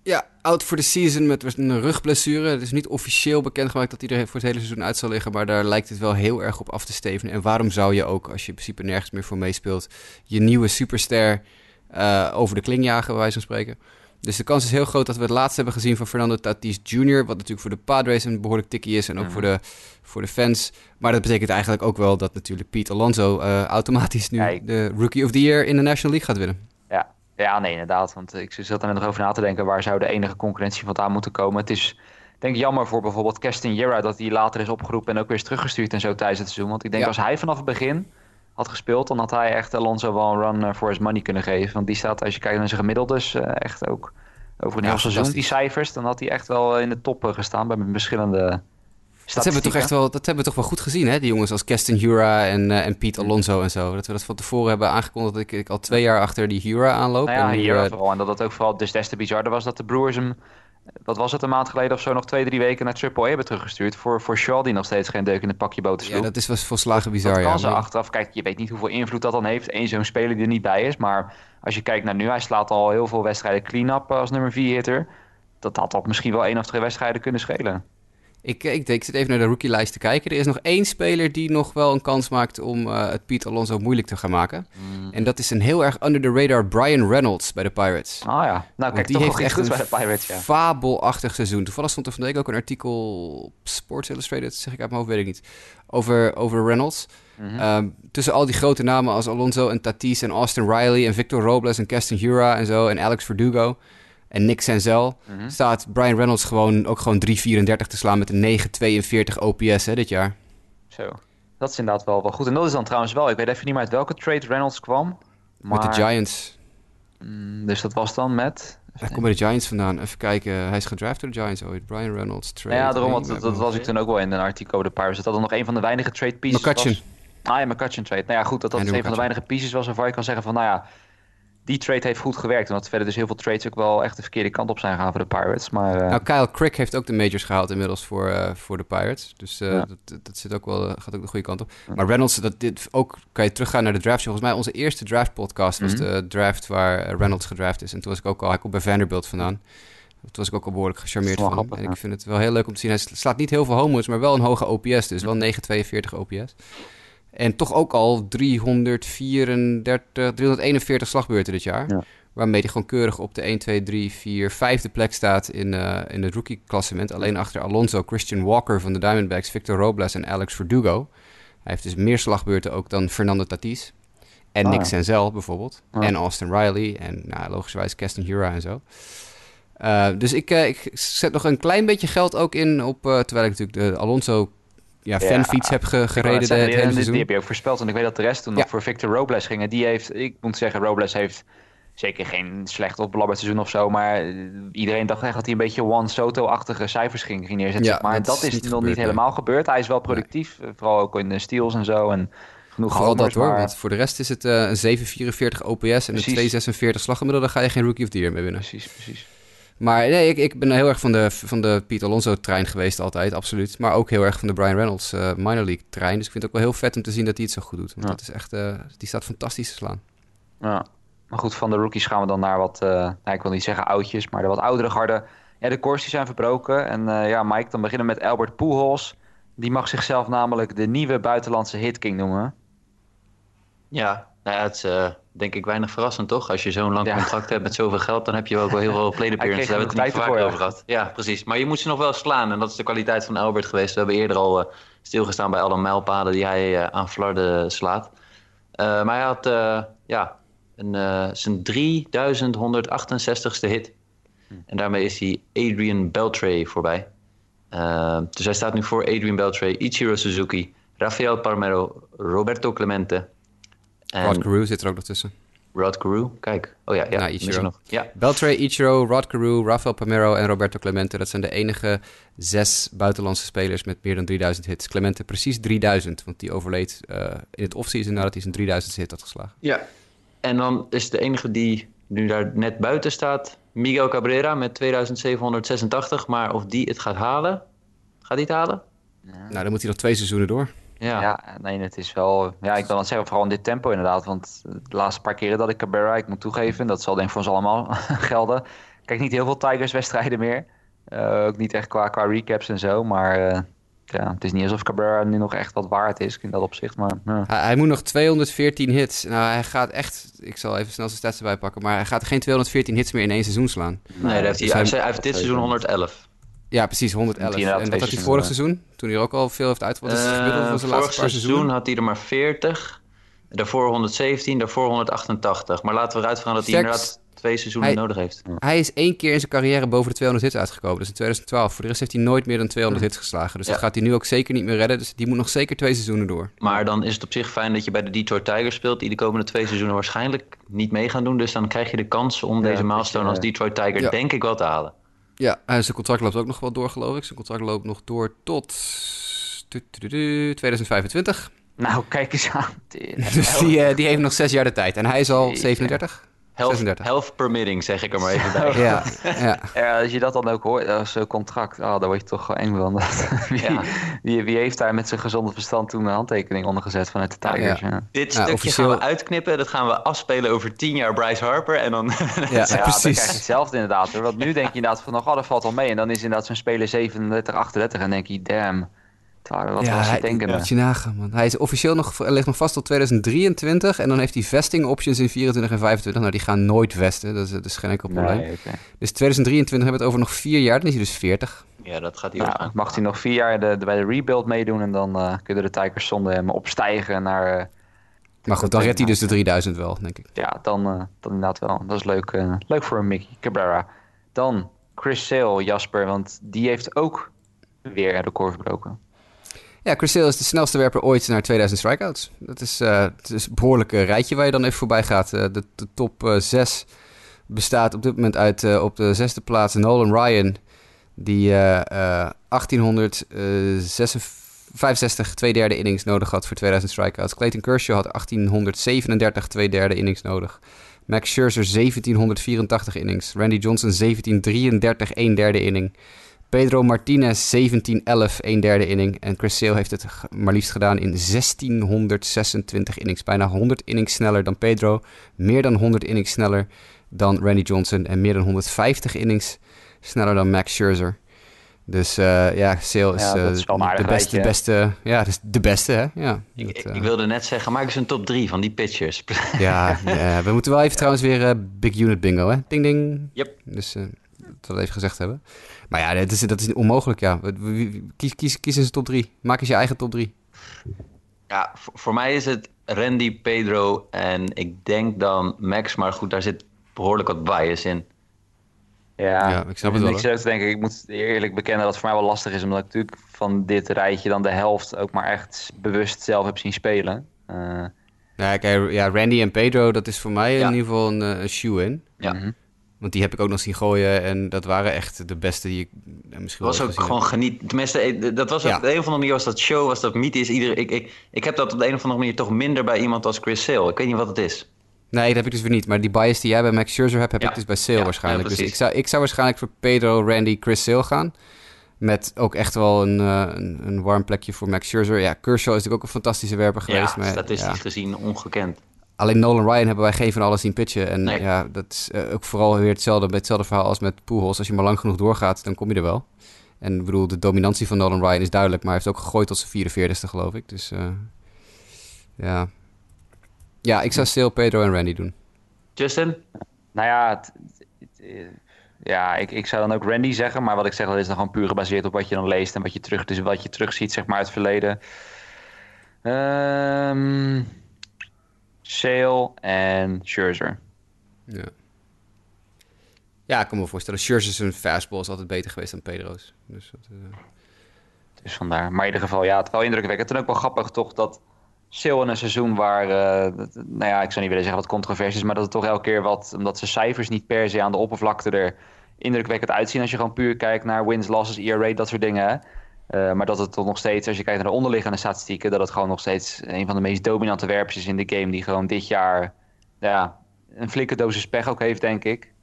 Ja, out for the season met een rugblessure. Het is niet officieel bekendgemaakt dat hij er voor het hele seizoen uit zal liggen. Maar daar lijkt het wel heel erg op af te stevenen. En waarom zou je ook, als je in principe nergens meer voor meespeelt, je nieuwe superster uh, over de kling jagen, bij wijze van spreken? Dus de kans is heel groot dat we het laatst hebben gezien van Fernando Tatis Jr. Wat natuurlijk voor de Padres een behoorlijk tikkie is. En ook voor, de, voor de fans. Maar dat betekent eigenlijk ook wel dat natuurlijk Pete Alonso uh, automatisch nu de Rookie of the Year in de National League gaat winnen. Ja, ja nee, inderdaad. Want ik zat er net nog over na te denken. Waar zou de enige concurrentie vandaan moeten komen? Het is denk ik jammer voor bijvoorbeeld Keston Jera dat hij later is opgeroepen en ook weer is teruggestuurd en zo tijdens het seizoen. Want ik denk als hij vanaf het begin had gespeeld, dan had hij echt Alonso wel een run voor his money kunnen geven. Want die staat, als je kijkt naar zijn gemiddeldes, uh, echt ook over een heel seizoen. Die cijfers, dan had hij echt wel in de top eh, gestaan bij verschillende dat hebben, we toch echt wel, dat hebben we toch wel goed gezien, hè? Die jongens als Keston Hura en, uh, en Pete Alonso en zo. Dat we dat van tevoren hebben aangekondigd dat ik, ik al twee jaar achter die Hura aanloop. Nou ja, en Hura vooral. En dat het ook vooral dus des te bizarder was dat de Brewers hem... Wat was het, een maand geleden of zo, nog twee, drie weken naar Triple A hebben teruggestuurd. Voor, voor Shaw, die nog steeds geen deuk in het pakje boter sloeg. Ja, dat is was volslagen bizar, dat kan ja. ze achteraf. Kijk, je weet niet hoeveel invloed dat dan heeft. Eén zo'n speler die er niet bij is. Maar als je kijkt naar nu, hij slaat al heel veel wedstrijden clean-up als nummer 4 hitter. Dat had toch misschien wel één of twee wedstrijden kunnen schelen. Ik, ik, denk, ik zit even naar de rookie-lijst te kijken. Er is nog één speler die nog wel een kans maakt om uh, het Piet Alonso moeilijk te gaan maken. Mm. En dat is een heel erg under the radar Brian Reynolds bij de Pirates. Ah ja, nou kijk, die heeft echt een bij de Pirates, ja. fabelachtig seizoen. Toevallig stond er van de week ook een artikel op Sports Illustrated, zeg ik uit mijn hoofd, weet ik niet, over, over Reynolds. Mm -hmm. tussen al die grote namen als Alonso en Tatis en Austin Riley en Victor Robles en Keston Hura en zo en Alex Verdugo en Nick Senzel, mm staat Brian Reynolds gewoon ook gewoon 3,34 te slaan met een 9,42 OPS hè, dit jaar. Zo, dat is inderdaad wel, wel goed. En dat is dan trouwens wel, ik weet even niet meer uit welke trade Reynolds kwam. Maar... Met de Giants. Mm, dus dat was dan met... Hij komt bij de Giants vandaan. Even kijken. Hij is gedraft door de Giants ooit. Brian Reynolds, trade. Ja, daarom, dat, dat was ik toen ook wel in een artikel over de Pirates. Dat dat nog een van de weinige trade pieces McCutcheon. was. Ah ja, McCutcheon trade. Nou ja, goed, dat dat een van de weinige pieces was waarvan je kan zeggen van, nou ja, die trade heeft goed gewerkt. Omdat verder dus heel veel trades ook wel echt de verkeerde kant op zijn gegaan voor de Pirates. Maar, uh... Nou, Kyle Crick heeft ook de majors gehaald inmiddels voor, uh, voor de Pirates. Dus uh, dat, dat, zit ook wel, gaat ook de goede kant op. Maar Reynolds, dat, dit, ook kan je teruggaan naar de draft. Volgens mij onze eerste draft podcast was mm -hmm. de draft waar Reynolds gedraft is. En toen was ik ook al, hij komt bij Vanderbilt vandaan. Toen was ik ook al behoorlijk gecharmeerd van hem. En ik vind het wel heel leuk om te zien. Hij slaat niet heel veel homers, maar wel een hoge OPS. Dus wel 9,42 OPS. En toch ook al 334, 341 slagbeurten dit jaar. Ja. Waarmee hij gewoon keurig op de 1, 2, 3, 4, vijfde plek staat in, uh, in het rookie-klassement. Alleen achter Alonso, Christian Walker van de Diamondbacks, Victor Robles en Alex Verdugo. Hij heeft dus meer slagbeurten ook dan Fernando Tatis. En ah, Nick Senzel bijvoorbeeld. Ah. En Austin Riley. En nou, logischerwijs Keston Hura en zo. Uh, dus ik, uh, ik zet nog een klein beetje geld ook in op... terwijl ik natuurlijk de Alonso ja, fanfiets heb ge gereden zeggen, het hele die, die heb je ook voorspeld. En ik weet dat de rest toen nog voor Victor Robles gingen. Die heeft, ik moet zeggen, Robles heeft zeker geen slecht of belabberd seizoen of zo. Maar iedereen dacht echt dat hij een beetje Juan Soto-achtige cijfers ging, ging neerzetten. Ja, maar dat is, nog niet helemaal gebeurd. Hij is wel productief, nee. vooral ook in de steals en zo. En genoeg Vooral dat hoor, maar... want voor de rest is het uh, een 7,44 OPS en een 2,46 slaggemiddelde. Dan ga je geen Rookie of the Year mee winnen. Precies, precies. Maar nee, ik, ik ben heel erg van de, van de Pete Alonso-trein geweest altijd, absoluut. Maar ook heel erg van de Brian Reynolds uh, minor league-trein. Dus ik vind het ook wel heel vet om te zien dat hij het zo goed doet. Want dat is echt, uh, die staat fantastisch te slaan. Ja, maar goed, van de rookies gaan we dan naar wat, uh, nou, ik wil niet zeggen oudjes, maar de wat oudere garden. Ja, de cores die zijn verbroken. En ja, Mike, dan beginnen we met Albert Pujols. Die mag zichzelf namelijk de nieuwe buitenlandse hitking noemen. Ja, nou ja, het is uh, denk ik weinig verrassend, toch? Als je zo'n lang contract hebt met zoveel geld, dan heb je ook wel heel veel (laughs) play appearances. Daar hebben we het niet vaak over gehad. Ja, precies. Maar je moet ze nog wel slaan en dat is de kwaliteit van Albert geweest. We hebben eerder al uh, stilgestaan bij alle mijlpaden die hij uh, aan Flarden slaat. maar hij had ja, een, zijn 3168ste hit. Hm. En daarmee is hij Adrian Beltre voorbij. dus hij staat nu voor Adrian Beltre, Ichiro Suzuki, Rafael Palmero, Roberto Clemente en Rod Carew zit er ook nog tussen. Rod Carew, kijk. Oh ja, ja, nou, Ichiro. Nog. ja. Beltre, Ichiro, Rod Carew, Rafael Palmero en Roberto Clemente. Dat zijn de enige zes buitenlandse spelers met meer dan 3000 hits. Clemente precies 3000, want die overleed uh, in het offseason nadat hij zijn 3000 hit had geslagen. Ja, en dan is de enige die nu daar net buiten staat Miguel Cabrera met 2786. Maar of die het gaat halen, gaat hij het halen? Nou, dan moet hij nog twee seizoenen door. Ja. ja, nee, het is wel... Ja, ik wil het zeggen, vooral in dit tempo inderdaad. Want de laatste paar keren dat ik Cabrera, ik moet toegeven... dat zal denk ik voor ons allemaal (laughs) gelden. Kijk niet heel veel Tigers-wedstrijden meer. Uh, ook niet echt qua, qua recaps en zo. Maar uh, ja, het is niet alsof Cabrera nu nog echt wat waard is in dat opzicht. Maar, ja. hij, hij, moet nog 214 hits. Nou, hij gaat echt... Ik zal even snel zijn stats erbij pakken. Maar hij gaat geen 214 hits meer in één seizoen slaan. Nee, dat heeft hij, dus hij, hij heeft dit seizoen 111. Ja, precies, 111. En wat had hij vorig seizoen? Toen hij er ook al veel heeft uit. Wat is het gemiddelde van zijn vorig laatste paar seizoen had hij er maar 40. Daarvoor 117, daarvoor 188. Maar laten we eruit gaan dat hij inderdaad twee seizoenen hij, nodig heeft. Hij is één keer in zijn carrière boven de 200 hits uitgekomen. Dus in 2012. Voor de rest heeft hij nooit meer dan 200 hits geslagen. Dus ja. dat gaat hij nu ook zeker niet meer redden. Dus die moet nog zeker twee seizoenen door. Maar dan is het op zich fijn dat je bij de Detroit Tigers speelt... die de komende twee seizoenen waarschijnlijk niet mee gaan doen. Dus dan krijg je de kans om deze milestone als Detroit Tiger denk ik wel te halen. Ja, en zijn contract loopt ook nog wel door, geloof ik. Zijn contract loopt nog door tot 2025. Nou, kijk eens aan. (laughs) dus die, uh, die heeft nog zes jaar de tijd. En hij is al 37. Health, health permitting, zeg ik er maar even bij. ja, (laughs) ja. ja, als je dat dan ook hoort, als contract, oh, dan word je toch gewoon eng van. (laughs) wie, ja. wie, wie, heeft daar met zijn gezonde verstand toen een handtekening onder gezet vanuit de Tigers? Ja. Dit stukje officieel... gaan we uitknippen, dat gaan we afspelen over tien jaar Bryce Harper. En dan... (laughs) ja, ja, precies. dan krijg je hetzelfde inderdaad. Hoor. Want nu denk je inderdaad van, nog, oh, dat valt al mee. En dan is inderdaad zo'n speler 37, 38 en denk je, damn... Wat ja, was hij, denken? Moet je nagaan, man. Hij is officieel nog, ligt nog vast tot 2023. En dan heeft hij vesting options in 24 en 25. Nou, die gaan nooit vesten. Dat is, dat is geen enkel probleem. Nee, okay. Dus 2023 hebben we het over nog vier jaar. Dan is hij dus 40. Ja, dat gaat hij nou, ook Mag hij nog vier jaar de, de, bij de rebuild meedoen. En dan uh, kunnen de Tigers zonder hem opstijgen naar... Uh, maar goed, dan redt hij dus de 3000 wel, denk ik. Ja, dan, uh, dan inderdaad wel. Dat is leuk, uh, leuk voor een Mickey Cabrera. Dan Chris Sale, Jasper. Want die heeft ook weer de record verbroken. Ja, Chris is de snelste werper ooit naar 2000 strikeouts. Dat is, uh, het is een behoorlijk rijtje waar je dan even voorbij gaat. De, de, top uh, 6 bestaat op dit moment uit op de zesde plaats Nolan Ryan. Die 1865 twee derde innings nodig had voor 2000 strikeouts. Clayton Kershaw had 1837 twee derde innings nodig. Max Scherzer 1784 innings. Randy Johnson 1733 een derde inning. Pedro Martinez 17-11, 1 derde inning. En Chris Sale heeft het maar liefst gedaan in 1626 innings. Bijna 100 innings sneller dan Pedro. Meer dan 100 innings sneller dan Randy Johnson. En meer dan 150 innings sneller dan Max Scherzer. Dus uh, ja, Sale is, ja, is uh, de beste, beste, ja, dus de beste, hè? Ja, ik, dat, uh... ik, wilde net zeggen, maak eens een top 3 van die pitchers. (laughs) ja, we moeten wel even trouwens weer big unit bingo, hè? Ding, ding. Yep. Dus dat we even gezegd hebben. Maar ja, dat is, dat is onmogelijk, ja. Kies, kies, kies eens een top 3. Maak eens je eigen top 3. Ja, voor, mij is het Randy, Pedro en ik denk dan Max. Maar goed, daar zit behoorlijk wat bias in. Ja, ja ik snap het wel. Ik zou denken, ik moet eerlijk bekennen dat het voor mij wel lastig is. Omdat ik natuurlijk van dit rijtje dan de helft ook maar echt bewust zelf heb zien spelen. Uh, ja, kijk, ja, Randy en Pedro, dat is voor mij ja. in ieder geval een, een shoe-in. Ja. Mm -hmm. Want die heb ik ook nog zien gooien en dat waren echt de beste die ik misschien was ook gewoon geniet. Tenminste, eh, dat was ja. op de een of andere manier was dat show, was dat mythisch. Ieder, ik, ik, ik heb dat op de een of andere manier toch minder bij iemand als Chris Sale. Ik weet niet wat het is. Nee, dat heb ik dus weer niet. Maar die bias die jij bij Max Scherzer hebt, heb ja. ik dus bij Sale ja, waarschijnlijk. dus ik zou, ik zou waarschijnlijk voor Pedro, Randy, Chris Sale gaan. Met ook echt wel een, uh, een, een, warm plekje voor Max Scherzer. Ja, Kershaw is natuurlijk ook een fantastische werper geweest. Ja, maar, statistisch gezien ongekend. Alleen Nolan Ryan hebben wij geen van alles zien pitchen. En nee. ja, dat is uh, ook vooral weer hetzelfde, bij hetzelfde verhaal als met Pujols. Als je maar lang genoeg doorgaat, dan kom je er wel. En ik bedoel, de dominantie van Nolan Ryan is duidelijk, maar hij heeft ook gegooid tot zijn 44ste, geloof ik. Dus uh, ja. Ja, ik zou stil Pedro en Randy doen. Justin? Nou ja, het, het, ja ik, ik zou dan ook Randy zeggen, maar wat ik zeg, dat is dan gewoon puur gebaseerd op wat je dan leest en wat je terug, dus wat je terug ziet, zeg maar, uit het verleden. Ehm... Um... Sale en Scherzer. Ja. Ja, ik kan me voorstellen. Scherzer zijn fastball is altijd beter geweest dan Pedro's. Dus, dat, uh... dus vandaar. Maar in ieder geval, ja, het wel indrukwekkend. En ook wel grappig toch dat Sale in een seizoen waar, uh, dat, nou ja, ik zou niet willen zeggen wat controversies, maar dat het toch elke keer wat, omdat zijn cijfers niet per se aan de oppervlakte er indrukwekkend uitzien als je gewoon puur kijkt naar wins, losses, ERA, dat soort dingen. Uh, maar dat het toch nog steeds, als je kijkt naar de onderliggende statistieken, dat het gewoon nog steeds een van de meest dominante werpers is in de game. Die gewoon dit jaar ja, een flinke dosis pech ook heeft, denk ik.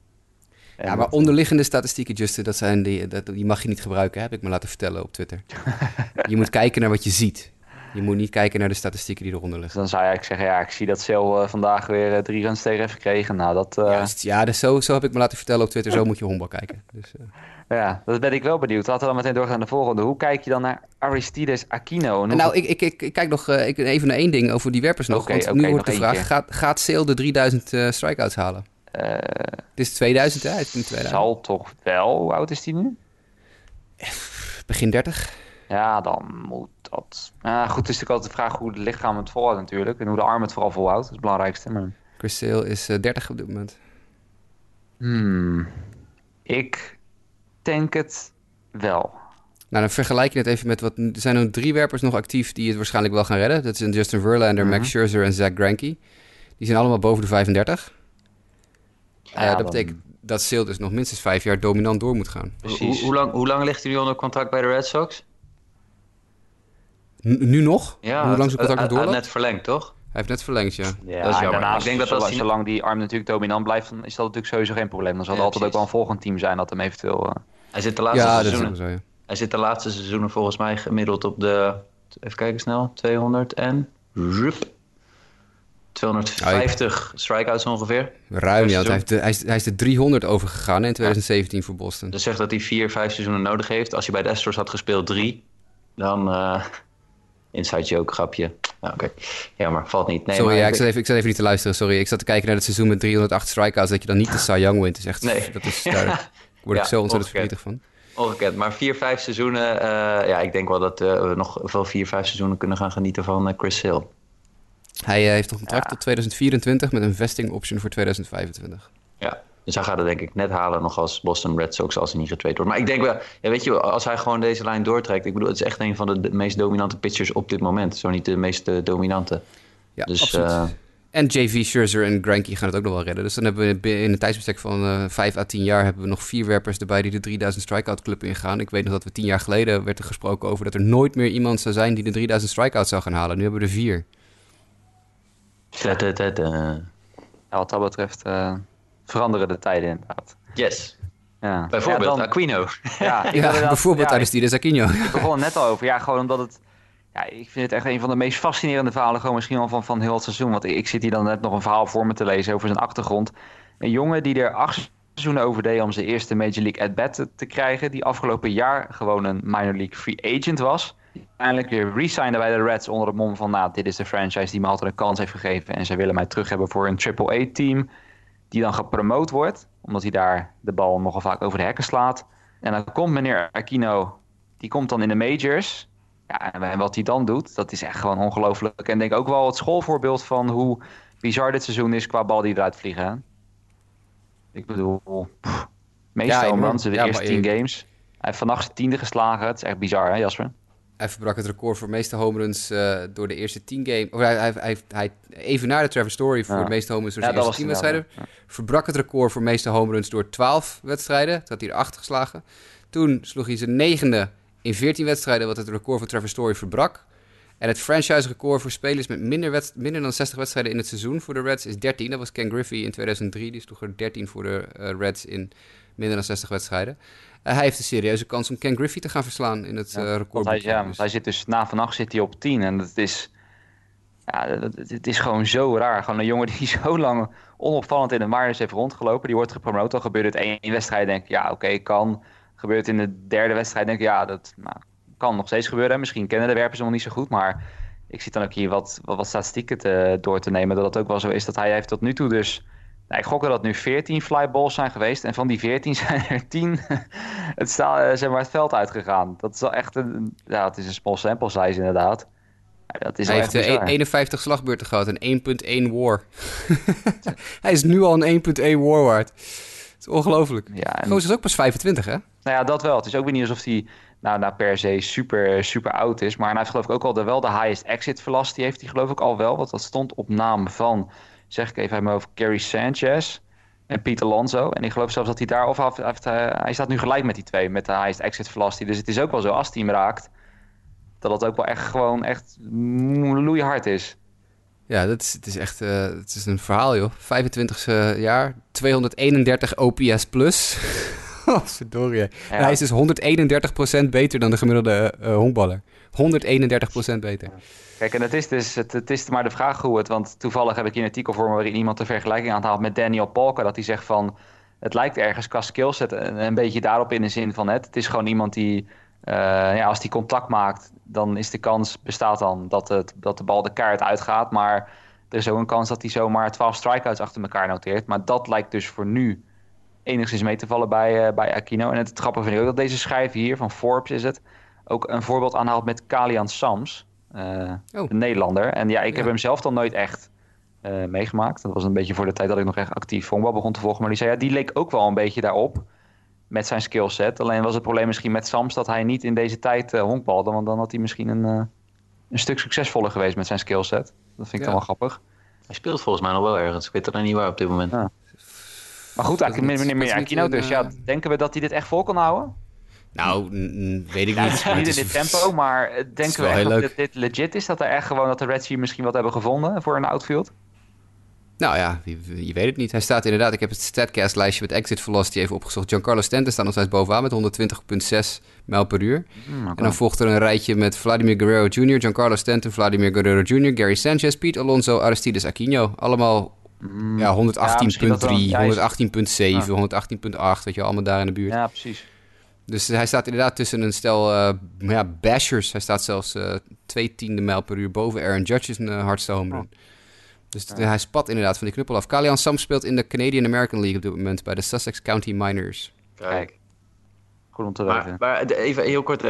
Ja, maar onderliggende statistieken, Justin, dat zijn die, dat, die mag je niet gebruiken, heb ik me laten vertellen op Twitter. (laughs) je moet kijken naar wat je ziet. Je moet niet kijken naar de statistieken die eronder liggen. dan zou je eigenlijk zeggen, ja, ik zie dat Sale uh, vandaag weer uh, drie runs tegen heeft gekregen. Nou, dat... Uh... Juist, ja, dus zo, zo heb ik me laten vertellen op Twitter. Zo moet je honkbal kijken. Dus, ja, dat ben ik wel benieuwd. Laten we dan meteen doorgaan naar de volgende. Hoe kijk je dan naar Aristides Aquino? Nou, ik, ik, ik, kijk nog ik, even naar één ding over die werpers nog. Okay, want okay, nu wordt de vraag, gaat, gaat Sale de 3000 strikeouts halen? het is 2000, hè? Hij is nu 2000. Zal toch wel. Hoe oud is hij nu? Begin 30. Ja, dan moet dat... Uh, goed, het is natuurlijk altijd de vraag hoe het lichaam het volhoudt natuurlijk. En hoe de arm het vooral volhoudt. Dat is het belangrijkste. Maar... Chris Sale is uh, 30 op dit moment. Hmm. Ik denk het wel. Nou, dan vergelijk je het even met wat... Er zijn er drie werpers nog actief die het waarschijnlijk wel gaan redden. Dat zijn Justin Verlander, mm -hmm. Max Scherzer en Zach Greinke. Die zijn allemaal boven de 35. Ja, uh, dat dan... betekent dat Sale dus nog minstens vijf jaar dominant door moet gaan. Hoe, hoe, lang, hoe lang ligt hij nu onder contract bij de Red Sox? nu nog? Ja, Hoe lang zijn contract nog doorloopt? net verlengd, toch? Hij heeft net verlengd, ja. ja dat is jammer. ik denk dat als zolang die arm natuurlijk dominant blijft, dan is dat natuurlijk sowieso geen probleem. Dan zal er altijd ook wel een volgend team zijn dat hem eventueel... Uh... Hij zit de laatste ja, seizoenen... Zo, ja. Hij zit de laatste seizoenen volgens mij gemiddeld op de... Even kijken snel. 200 en... 250 strikeouts ongeveer. Ruim, ja. Hij, de, hij, is, hij is de 300 overgegaan in 2017 voor Boston. Dat zegt dat hij vier, vijf seizoenen nodig heeft. Als hij bij de Astros had gespeeld drie, dan... Uh, inside joke, grapje. Nou, oké. Okay. Ja, maar valt niet. Nee, Sorry, maar ja, ik, zat even, ik zat even niet te luisteren. Sorry, ik zat te kijken naar het seizoen met 308 strikeouts. Dat je dan niet de Cy Young wint. is echt, nee. dat is, daar (laughs) word ik zo ontzettend verdrietig van. Ongekend. Maar vier, vijf seizoenen. Uh, ja, ik denk wel dat uh, we nog wel vier, vijf seizoenen kunnen gaan genieten van uh, Chris Hill. Hij heeft nog een contract tot 2024 met een vesting option voor 2025. Ja, dus hij gaat het denk ik net halen nog als Boston Red Sox als hij niet getraind wordt. Maar ik denk wel, ja, weet je, als hij gewoon deze lijn doortrekt. Ik bedoel, het is echt een van de, de meest dominante pitchers op dit moment. Zo niet de meest dominante. Ja, dus, absoluut. En JV Scherzer en Granky gaan het ook nog wel redden. Dus dan hebben we in een tijdsbestek van uh, 5 à 10 jaar... hebben we nog vier werpers erbij die de 3000 strikeout club ingaan. Ik weet nog dat we tien jaar geleden werd er gesproken over... dat er nooit meer iemand zou zijn die de 3000 strikeouts zou gaan halen. Nu hebben we er vier. Ja, wat dat betreft uh, veranderen de tijden inderdaad. Yes. Ja. Bijvoorbeeld ja, dan, Aquino. Ja, ja bijvoorbeeld ja, Aristides Aquino. Ik begon net al over. Ja, gewoon omdat het... Ja, ik vind het echt een van de meest fascinerende verhalen... gewoon misschien wel van, van heel het seizoen. Want ik zit hier dan net nog een verhaal voor me te lezen over zijn achtergrond. Een jongen die er acht seizoenen over deed... om zijn eerste Major League at-bat te, te krijgen... die afgelopen jaar gewoon een minor league free agent was uiteindelijk weer resigned bij de Reds onder het mom van... nou, dit is de franchise die me altijd een kans heeft gegeven... en ze willen mij terug hebben voor een AAA-team... die dan gepromoot wordt, omdat hij daar de bal nogal vaak over de hekken slaat. En dan komt meneer Aquino, die komt dan in de majors... Ja, en wat hij dan doet, dat is echt gewoon ongelooflijk. En denk ook wel het schoolvoorbeeld van hoe bizar dit seizoen is qua bal die eruit vliegen. Ik bedoel, pff, meestal ja, de ja, eerste tien games. Hij heeft vannacht zijn tiende geslagen. Het is echt bizar, hè Jasper? Hij verbrak het record voor meeste home runs uh, door de eerste 10 games. Of hij, hij, hij, hij, even na de Trevor Story voor ja. de meeste home runs door ja, eerste 10 wedstrijden. Verbrak het record voor meeste home runs door 12 wedstrijden. Dat had hij er 8 geslagen. Toen sloeg hij zijn negende in 14 wedstrijden, wat het record van Trevor Story verbrak. En het franchise-record voor spelers met minder, minder, dan 60 wedstrijden in het seizoen voor de Reds is 13. Dat was Ken Griffey in 2003. Die sloeg er 13 voor de uh, Reds in minder dan 60 wedstrijden. Uh, hij heeft een serieuze kans om Ken Griffey te gaan verslaan in het ja, uh, record. Hij, ja, hij zit dus na vannacht zit hij op 10 en het is, ja, het is gewoon zo raar. Gewoon een jongen die (laughs) zo lang onopvallend in de Myers heeft rondgelopen. Die wordt gepromoot. Dan gebeurt het één wedstrijd. Denk ik, ja, oké, okay, kan. Gebeurt in de derde wedstrijd. Denk ik, ja, dat nou, kan nog steeds gebeuren. Misschien kennen de werpers hem nog niet zo goed, maar ik zit dan ook hier wat, wat, wat statistieken te, door te nemen. Dat het ook wel zo is dat hij heeft tot nu toe dus nou, ik gok dat nu 14 flyballs zijn geweest. En van die 14 (laughs) zijn er 10 (laughs) het, sta, eh, zeg maar het veld uitgegaan. Dat is wel echt een. Ja, het is een small sample size inderdaad. dat is Hij heeft 51 e- slagbeurten gehad en 1.1 war. (laughs) Hij is nu al een 1.1 war waard. Is ongelooflijk. Ja, en... is ook pas 25, hè? Nou ja, dat wel. Het is ook weer niet alsof hij nou, nou per se super, super oud is. Maar hij heeft geloof ik ook al de, wel de highest exit velocity. Heeft hij geloof ik al wel. Want dat stond op naam van zeg ik even over Gary Sanchez en Pieter Alonso. En ik geloof zelfs dat hij daar, of hij, heeft, hij staat nu gelijk met die twee, met de highest exit velocity. Dus het is ook wel zo, als hij hem raakt, dat het ook wel echt gewoon echt loeihard is. Ja, dat is, het is echt uh, het is een verhaal, joh. 25 jaar, 231 OPS plus. (laughs) oh, verdorie. Ja. hij is dus 131% beter dan de gemiddelde uh, honkballer. 131% beter. Kijk, en het is dus het, het, is maar de vraag hoe het... Want toevallig heb ik hier een artikel voor me waarin iemand de vergelijking aanhaalt met Daniel Polka. Dat hij zegt van, het lijkt ergens qua skillset een, een beetje daarop in de zin van... Het, het is gewoon iemand die, ja, als die contact maakt, dan is de kans, bestaat dan dat, het, dat de bal de kaart uitgaat. Maar er is ook een kans dat hij zomaar 12 strikeouts achter elkaar noteert. Maar dat lijkt dus voor nu enigszins mee te vallen bij, uh, bij Aquino. En het grappige vind ik ook dat deze schrijver hier, van Forbes is het, ook een voorbeeld aanhaalt met Kalian Sams, uh, oh. een Nederlander. En ja, ik heb hem zelf dan nooit echt uh, meegemaakt. Dat was een beetje voor de tijd dat ik nog echt actief honkbal begon te volgen. Maar die zei, ja, die leek ook wel een beetje daarop met zijn skillset. Alleen was het probleem misschien met Sams dat hij niet in deze tijd uh, honkbalde. Want dan had hij misschien een, een stuk succesvoller geweest met zijn skillset. Dat vind ik dan wel grappig. Hij speelt volgens mij nog wel ergens. Ik weet er niet waar op dit moment. Ja. Maar goed, eigenlijk meneer meer Aquino. Dus ja, denken we dat hij dit echt vol kan houden? Nou, weet ik niet. (laughs) niet in dit tempo, maar eh, denken we echt dat dit, legit is? Dat er echt gewoon dat de Red Sea misschien wat hebben gevonden voor een outfield? Nou ja, je, je, weet het niet. Hij staat inderdaad, ik heb het Statcast-lijstje met exit velocity even opgezocht. Giancarlo Stanton staat nog steeds bovenaan met 120,6 mijl per uur. Hmm, en dan volgt er een rijtje met Vladimir Guerrero Jr., Giancarlo Stanton, Vladimir Guerrero Jr., Gary Sanchez, Pete Alonso, Aristides Aquino. Allemaal mm, ja, 118,3, 118,7, 118,8, weet je, allemaal daar in de buurt. Ja, precies. Dus hij staat inderdaad tussen een stel uh, ja, bashers. Hij staat zelfs uh, twee tiende mijl per uur boven Aaron Judge's een uh, hardste home run. Oh. Dus hij spat inderdaad van die knuppel af. Kalian Sam speelt in de Canadian American League op dit moment bij de Sussex County Miners. Kijk. Goed om te weten. Maar, even heel kort,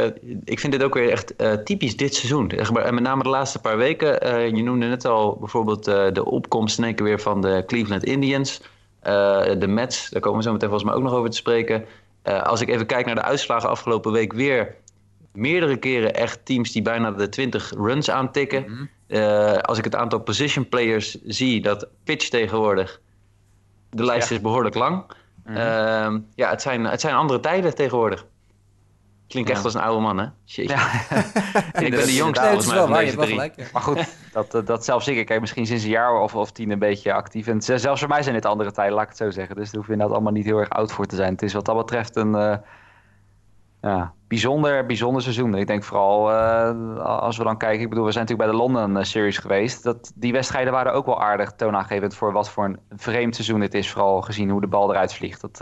ik vind dit ook weer echt typisch dit seizoen. En met name de laatste paar weken. je noemde net al bijvoorbeeld de opkomst in één keer weer van de Cleveland Indians. de Mets, daar komen we zo meteen volgens mij ook nog over te spreken. Uh, als ik even kijk naar de uitslagen afgelopen week, weer meerdere keren echt teams die bijna de 20 runs aantikken. Mm uh, als ik het aantal position players zie, dat pitch tegenwoordig, de lijst is behoorlijk lang. Mm -hmm. ja, het zijn, het zijn andere tijden tegenwoordig. Klinkt echt als een oude man, hè? Ja. (laughs) ik ben de jongste volgens mij van deze drie. Maar goed, dat, eh, dat zelfs ik. Kijk, misschien sinds een jaar of, of tien een beetje actief. En zelfs voor mij zijn dit andere tijden, laat ik het zo zeggen. Dus daar hoef je inderdaad allemaal niet heel erg oud voor te zijn. Het is wat dat betreft een uh, ja, bijzonder, bijzonder seizoen. Ik denk vooral, uh, als we dan kijken... Ik bedoel, we zijn natuurlijk bij de London Series geweest. Dat, die wedstrijden waren ook wel aardig toonaangevend... voor wat voor een vreemd seizoen dit is. Vooral gezien hoe de bal eruit vliegt. Dat,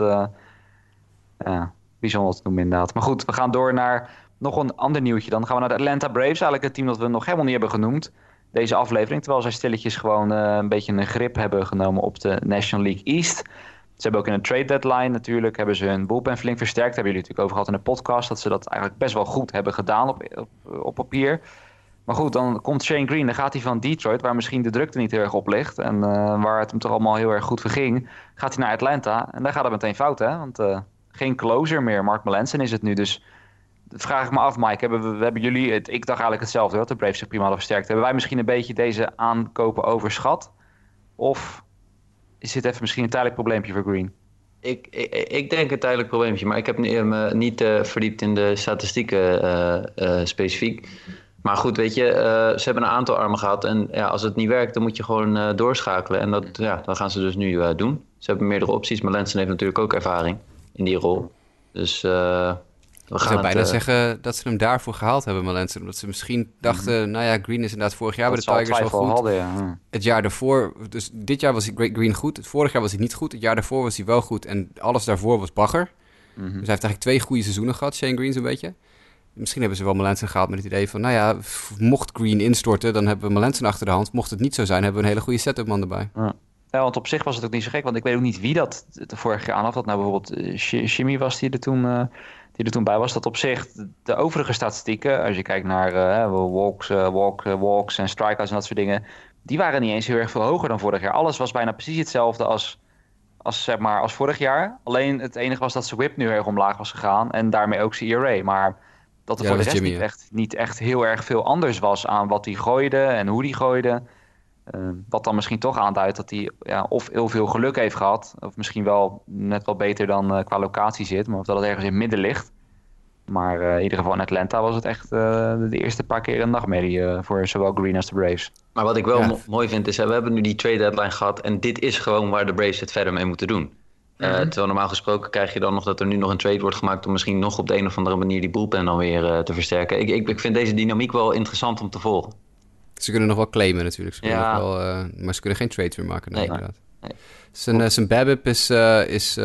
ja bijzonder te noemen inderdaad. Maar goed, we gaan door naar nog een ander nieuwtje. Dan gaan we naar de Atlanta Braves. Eigenlijk het team dat we nog helemaal niet hebben genoemd. Deze aflevering. Terwijl zij stilletjes gewoon een beetje een grip hebben genomen op de National League East. Ze hebben ook in een trade deadline natuurlijk. Hebben ze hun bullpen flink versterkt. Hebben jullie natuurlijk over gehad in de podcast. Dat ze dat eigenlijk best wel goed hebben gedaan op, op, papier. Maar goed, dan komt Shane Green, dan gaat hij van Detroit, waar misschien de drukte niet heel erg op ligt. En uh, waar het hem toch allemaal heel erg goed verging. Gaat hij naar Atlanta. En daar gaat het meteen fout, hè? Want uh, geen closer meer. Mark Melanson is het nu. Dus vraag ik me af, Mike. Hebben we, we hebben jullie, het, ik dacht eigenlijk hetzelfde, dat de Braves zich prima hadden versterkt. Hebben wij misschien een beetje deze aankopen overschat? Of is dit even misschien een tijdelijk probleempje voor Green? Ik, ik, ik denk een tijdelijk probleempje, maar ik heb me niet uh, verdiept in de statistieken uh, uh, specifiek. Maar goed, weet je, ze hebben een aantal armen gehad. En ja, als het niet werkt, dan moet je gewoon doorschakelen. En dat, ja, dat gaan ze dus nu doen. Ze hebben meerdere opties, maar Lensen heeft natuurlijk ook ervaring in die rol. Dus we gaan Ik zou bijna uh, zeggen dat ze hem daarvoor gehaald hebben, Malensen. Omdat ze misschien dachten, mm -hmm. nou ja, Green is inderdaad vorig jaar dat bij de Tigers wel goed. Hadden, ja. Het jaar daarvoor, dus dit jaar was Green goed. Het vorig jaar was hij niet goed. Het jaar daarvoor was hij wel goed. En alles daarvoor was bagger. Mm -hmm. Dus hij heeft eigenlijk twee goede seizoenen gehad, Shane Green zo'n beetje. Misschien hebben ze wel Melanson gehaald met het idee van... nou ja, mocht Green instorten, dan hebben we Melanson achter de hand. Mocht het niet zo zijn, hebben we een hele goede setup man erbij. Ja. Ja, want op zich was het ook niet zo gek. Want ik weet ook niet wie dat de vorige keer aan had. Dat nou bijvoorbeeld Jimmy was die er toen, uh, die er toen bij was. Dat op zich de overige statistieken, als je kijkt naar uh, walks, uh, walk, walks en strikeouts en dat soort dingen. Die waren niet eens heel erg veel hoger dan vorig jaar. Alles was bijna precies hetzelfde als, als, zeg maar, als vorig jaar. Alleen het enige was dat zijn whip nu erg omlaag was gegaan. En daarmee ook zijn ERA. Maar dat er ja, voor de rest Jimmy, niet, echt, niet echt heel erg veel anders was aan wat hij gooide en hoe hij gooide. Uh, wat dan misschien toch aanduidt dat hij ja, of heel veel geluk heeft gehad, of misschien wel net wat beter dan uh, qua locatie zit, maar of dat het ergens in het midden ligt. Maar uh, in ieder geval in Atlanta was het echt uh, de eerste paar keer een nachtmerrie uh, voor zowel Green als de Braves. Maar wat ik wel ja. mooi vind is, we hebben nu die trade deadline gehad en dit is gewoon waar de Braves het verder mee moeten doen. Mm -hmm. Terwijl normaal gesproken krijg je dan nog dat er nu nog een trade wordt gemaakt om misschien nog op de een of andere manier die bullpen dan weer te versterken. Ik, ik, ik, vind deze dynamiek wel interessant om te volgen. Ze kunnen nog wel claimen natuurlijk, ze ja. wel, maar ze kunnen geen trade weer maken. Nee. Inderdaad. Nee. Zijn, zijn BABIP is, is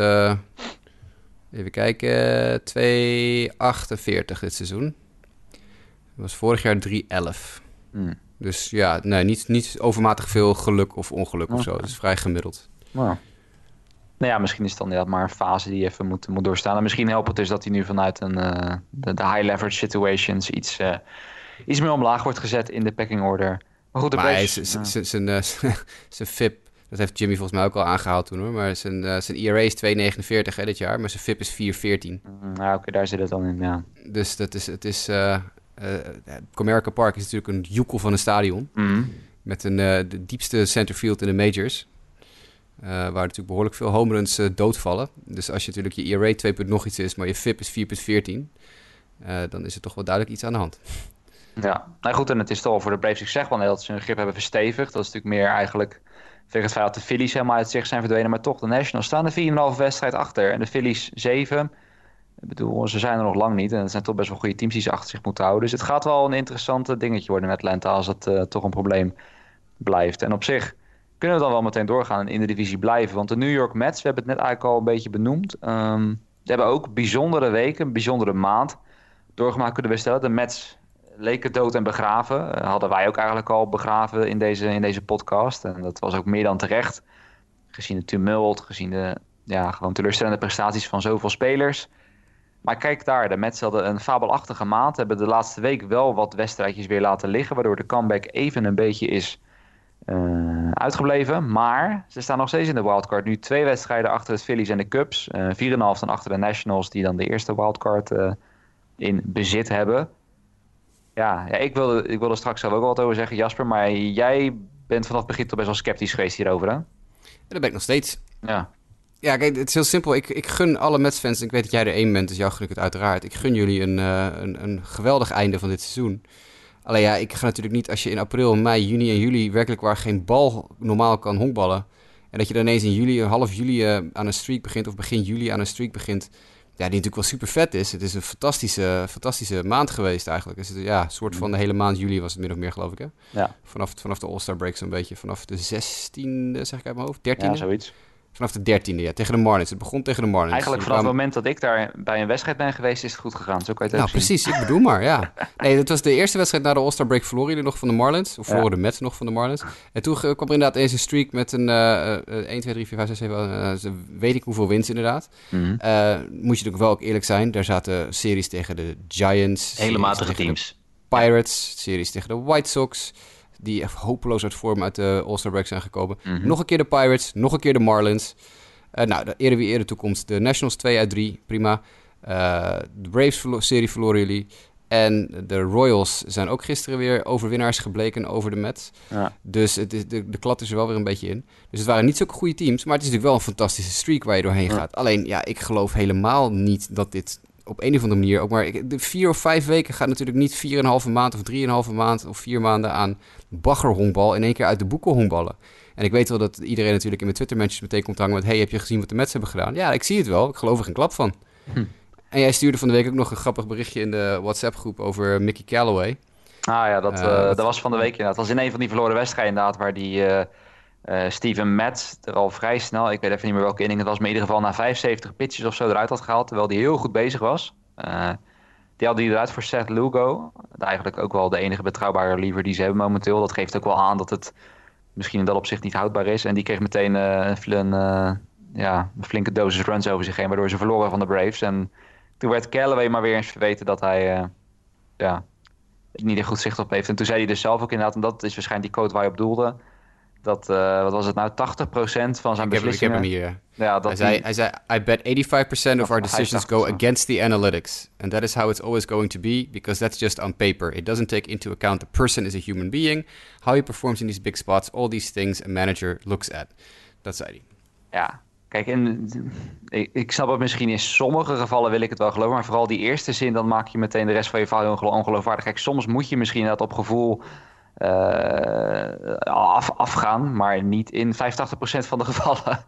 Even kijken, 2,48 dit seizoen. Dat was vorig jaar 3,11. Hmm. Dus ja, nee, niet, niet overmatig veel geluk of ongeluk of zo. Het is vrij gemiddeld. Nou. nou ja, misschien is het dan inderdaad maar een fase die je even moet, moet doorstaan. En misschien helpt het dus dat hij nu vanuit een, uh, de, de, high leverage situations iets, uh, iets meer omlaag wordt gezet in de packing order. Maar goed, de maar zijn (laughs) FIP dat heeft Jimmy volgens mij ook al aangehaald toen hoor. Maar zijn, uh, zijn ERA is 2,49 hè, dit jaar, maar zijn FIP is 4,14. Mm, nou, oké, daar zit het dan in, ja. Dus dat is, het is... Uh, uh, Comerica Park is natuurlijk een joekel van een stadion. Mm. Met een, de diepste centerfield in de majors. waar natuurlijk behoorlijk veel home runs doodvallen. Dus als je natuurlijk je ERA 2, nog iets is, maar je FIP is 4,14... dan is er toch wel duidelijk iets aan de hand. (laughs) Ja, nou goed, en het is toch voor de Braves, ik zeg wel dat ze hun grip hebben verstevigd. Dat is natuurlijk meer eigenlijk Tegen het feit dat de Phillies helemaal uit zich zijn verdwenen. Maar toch, de Nationals staan de 4,5 wedstrijd achter. En de Phillies 7. Ik bedoel, ze zijn er nog lang niet. En het zijn toch best wel goede teams die ze achter zich moeten houden. Dus het gaat wel een interessante dingetje worden met Atlanta als het uh, toch een probleem blijft. En op zich kunnen we dan wel meteen doorgaan en in de divisie blijven. Want de New York Mets, we hebben het net eigenlijk al een beetje benoemd. Ze hebben ook bijzondere weken, een bijzondere maand doorgemaakt kunnen we stellen. De Mets leken dood en begraven. Uh, hadden wij ook eigenlijk al begraven in deze, in deze podcast. En dat was ook meer dan terecht. Gezien de tumult, gezien de ja, gewoon teleurstellende prestaties van zoveel spelers. Maar kijk daar, de Mets hadden een fabelachtige maand. Hebben de laatste week wel wat wedstrijdjes weer laten liggen. Waardoor de comeback even een beetje is uh, uitgebleven. Maar ze staan nog steeds in de wildcard. Nu twee wedstrijden achter het Phillies en de Cubs. Uh, 4,5 dan achter de Nationals, die dan de eerste wildcard in bezit hebben. Ja, ja ik, wilde, ik wilde straks ook wel wat over zeggen, Jasper. Maar jij bent vanaf het begin toch best wel sceptisch geweest hierover, hè? Ja, dat ben ik nog steeds. Ja. Ja, kijk, het is heel simpel. Ik, ik gun alle Mets-fans, ik weet dat jij er één bent, dus jou gun ik het uiteraard. Ik gun jullie een, uh, een, een geweldig einde van dit seizoen. Alleen ja, ik ga natuurlijk niet als je in april, mei, juni en juli werkelijk waar geen bal normaal kan honkballen. En dat je dan ineens in juli, half juli uh, aan een streak begint of begin juli aan een streak begint. Ja, die natuurlijk wel super vet is. Het is een fantastische, fantastische maand geweest eigenlijk. Dus het, ja, een soort van de hele maand juli was het min of meer, geloof ik. Hè? Ja. Vanaf, vanaf de All-Star break zo'n beetje. Vanaf de 16e, zeg ik uit mijn hoofd. 13e? Ja, zoiets. Vanaf de 13e, ja. Tegen de Marlins. Het begon tegen de Marlins. Eigenlijk vanaf het moment dat ik daar bij een wedstrijd ben geweest, is het goed gegaan. Zo kan je het nou, ook precies. Ik bedoel maar, ja. (laughs) Nee, het was de eerste wedstrijd na de All-Star break verloren jullie nog van de Marlins. Of verloren ja. de Mets nog van de Marlins. En toen kwam er inderdaad eens een streak met een uh, uh, 1, 2, 3, 4, 5, 6, 7, uh, weet ik hoeveel wins inderdaad. Mm -hmm. moet je natuurlijk wel ook eerlijk zijn. Daar zaten series tegen de Giants. Hele matige teams. Pirates, series tegen de White Sox die echt hopeloos uit vorm uit de All-Star break zijn gekomen. Mhm. Mm -hmm. Nog een keer de Pirates, nog een keer de Marlins. Uh, nou, de eerder wie eerder toekomst. De Nationals 2 uit 3, prima. Uh, de Braves-serie verloren jullie. En de Royals zijn ook gisteren weer overwinnaars gebleken over de Mets. Ja. Dus het is, de, de klad is er wel weer een beetje in. Dus het waren niet zulke goede teams. Maar het is natuurlijk wel een fantastische streak waar je doorheen Ja. gaat. Alleen, ja, ik geloof helemaal niet dat dit op een of andere manier ook maar... ik- De vier of vijf weken gaat natuurlijk niet vier en een halve maand of drieënhalve maand of vier maanden aan baggerhonkbal in één keer uit de boeken honkballen. En ik weet wel dat iedereen natuurlijk in mijn Twitter-matches meteen komt hangen met... hey, heb je gezien wat de Mets hebben gedaan? Ja, ik zie het wel. Ik geloof er geen klap van. Hm. En jij stuurde van de week ook nog een grappig berichtje in de WhatsApp-groep over Mickey Callaway. Ah ja, dat, Eh, eh, wat- dat was van de week inderdaad. Dat was in een van die verloren wedstrijden inderdaad, waar die eh, eh, Steven Metz er al vrij snel, ik weet even niet meer welke inning het was, maar in ieder geval na 75 pitches of zo eruit had gehaald, terwijl hij heel goed bezig was. Eh, die had hij eruit voor Seth Lugo. Eigenlijk ook wel de enige betrouwbare reliever die ze hebben momenteel. Dat geeft ook wel aan dat het misschien in dat opzicht niet houdbaar is. En die kreeg meteen eh, een, ja, een flinke dosis runs over zich heen, waardoor ze verloren van de Braves. En toen werd Callaway maar weer eens verweten dat hij ja, niet een goed zicht op heeft. En toen zei hij dus zelf ook inderdaad, en dat is waarschijnlijk die quote waar je op doelde, dat, eh, wat was het nou, 80% van zijn Ik heb, ik heb beslissingen... hem hier. ja. Dat Hij zei, die- hij zei, I bet 85% of our (laughs) decisions 85%. go against the analytics. And that is how it's always going to be, because that's just on paper. It doesn't take into account the person is a human being, how he performs in these big spots, all these things a manager looks at. Dat zei hij. Ja, Kijk, en, ik, ik snap het misschien in sommige gevallen wil ik het wel geloven, maar vooral die eerste zin, dan maak je meteen de rest van je verhaal ongeloofwaardig. Kijk, soms moet je misschien dat op gevoel af, afgaan, maar niet in 85% van de (laughs) gevallen.